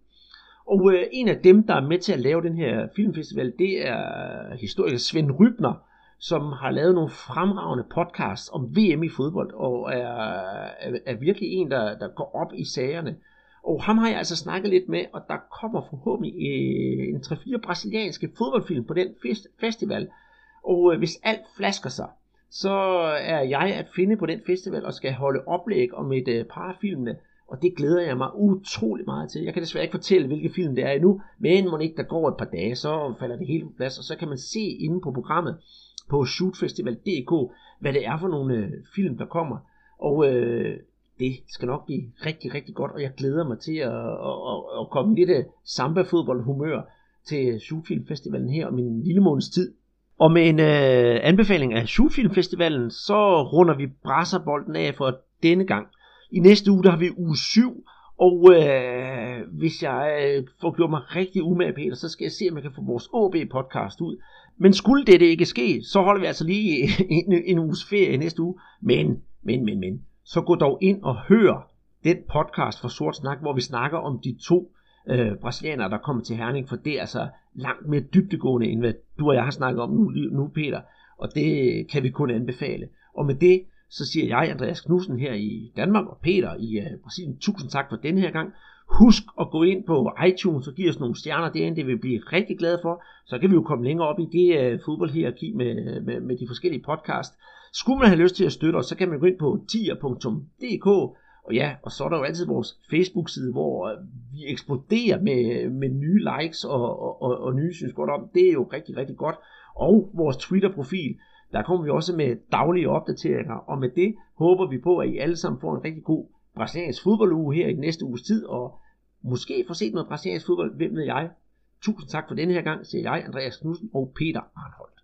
Og øh, en af dem, der er med til at lave den her filmfestival, det er historiker Svend Rybner, som har lavet nogle fremragende podcasts om VM i fodbold, og er, er, er virkelig en, der, der går op i sagerne. Og ham har jeg altså snakket lidt med, og der kommer forhåbentlig øh, en 3-4 brasilianske fodboldfilm på den festival. Og øh, hvis alt flasker sig, så er jeg at finde på den festival og skal holde oplæg om et øh, par af filmene. Og det glæder jeg mig utrolig meget til. Jeg kan desværre ikke fortælle, hvilke film det er endnu, men må ikke der går et par dage, så falder det helt på plads, og så kan man se inde på programmet på shootfestival.dk, hvad det er for nogle øh, film, der kommer. Og øh, det skal nok blive rigtig, rigtig godt, og jeg glæder mig til at, at, at, at komme lidt øh, af samba-fodbold humør til Shootfilmfestivalen her om en lille måneds tid. Og med en øh, anbefaling af Shootfilmfestivalen, så runder vi brasserbolden af for denne gang. I næste uge, der har vi uge 7, og øh, hvis jeg øh, får gjort mig rigtig umage, Peter, så skal jeg se, om jeg kan få vores OB-podcast ud. Men skulle det, det ikke ske, så holder vi altså lige en, en uges ferie næste uge. Men, men, men, men, så gå dog ind og hør den podcast for Sort Snak, hvor vi snakker om de to øh, brasilianere, der kommer til Herning, for det er altså langt mere dybtegående, end hvad du og jeg har snakket om nu, nu Peter, og det kan vi kun anbefale. Og med det, så siger jeg, Andreas Knudsen her i Danmark, og Peter i uh, Brasilien, tusind tak for denne her gang. Husk at gå ind på iTunes og give os nogle stjerner derinde, det vil vi blive rigtig glade for. Så kan vi jo komme længere op i det uh, fodboldhierarki med, med, med de forskellige podcast. Skulle man have lyst til at støtte os, så kan man gå ind på tier.dk, og ja, og så er der jo altid vores Facebook-side, hvor øh, vi eksploderer med, med nye likes og, og, og, og nye synes godt om. Det er jo rigtig, rigtig godt. Og vores Twitter-profil, der kommer vi også med daglige opdateringer, og med det håber vi på, at I alle sammen får en rigtig god brasiliansk fodbolduge her i næste uges tid, og måske får set noget brasiliansk fodbold, hvem ved jeg. Tusind tak for denne her gang, siger jeg, Andreas Knudsen og Peter Arnhold.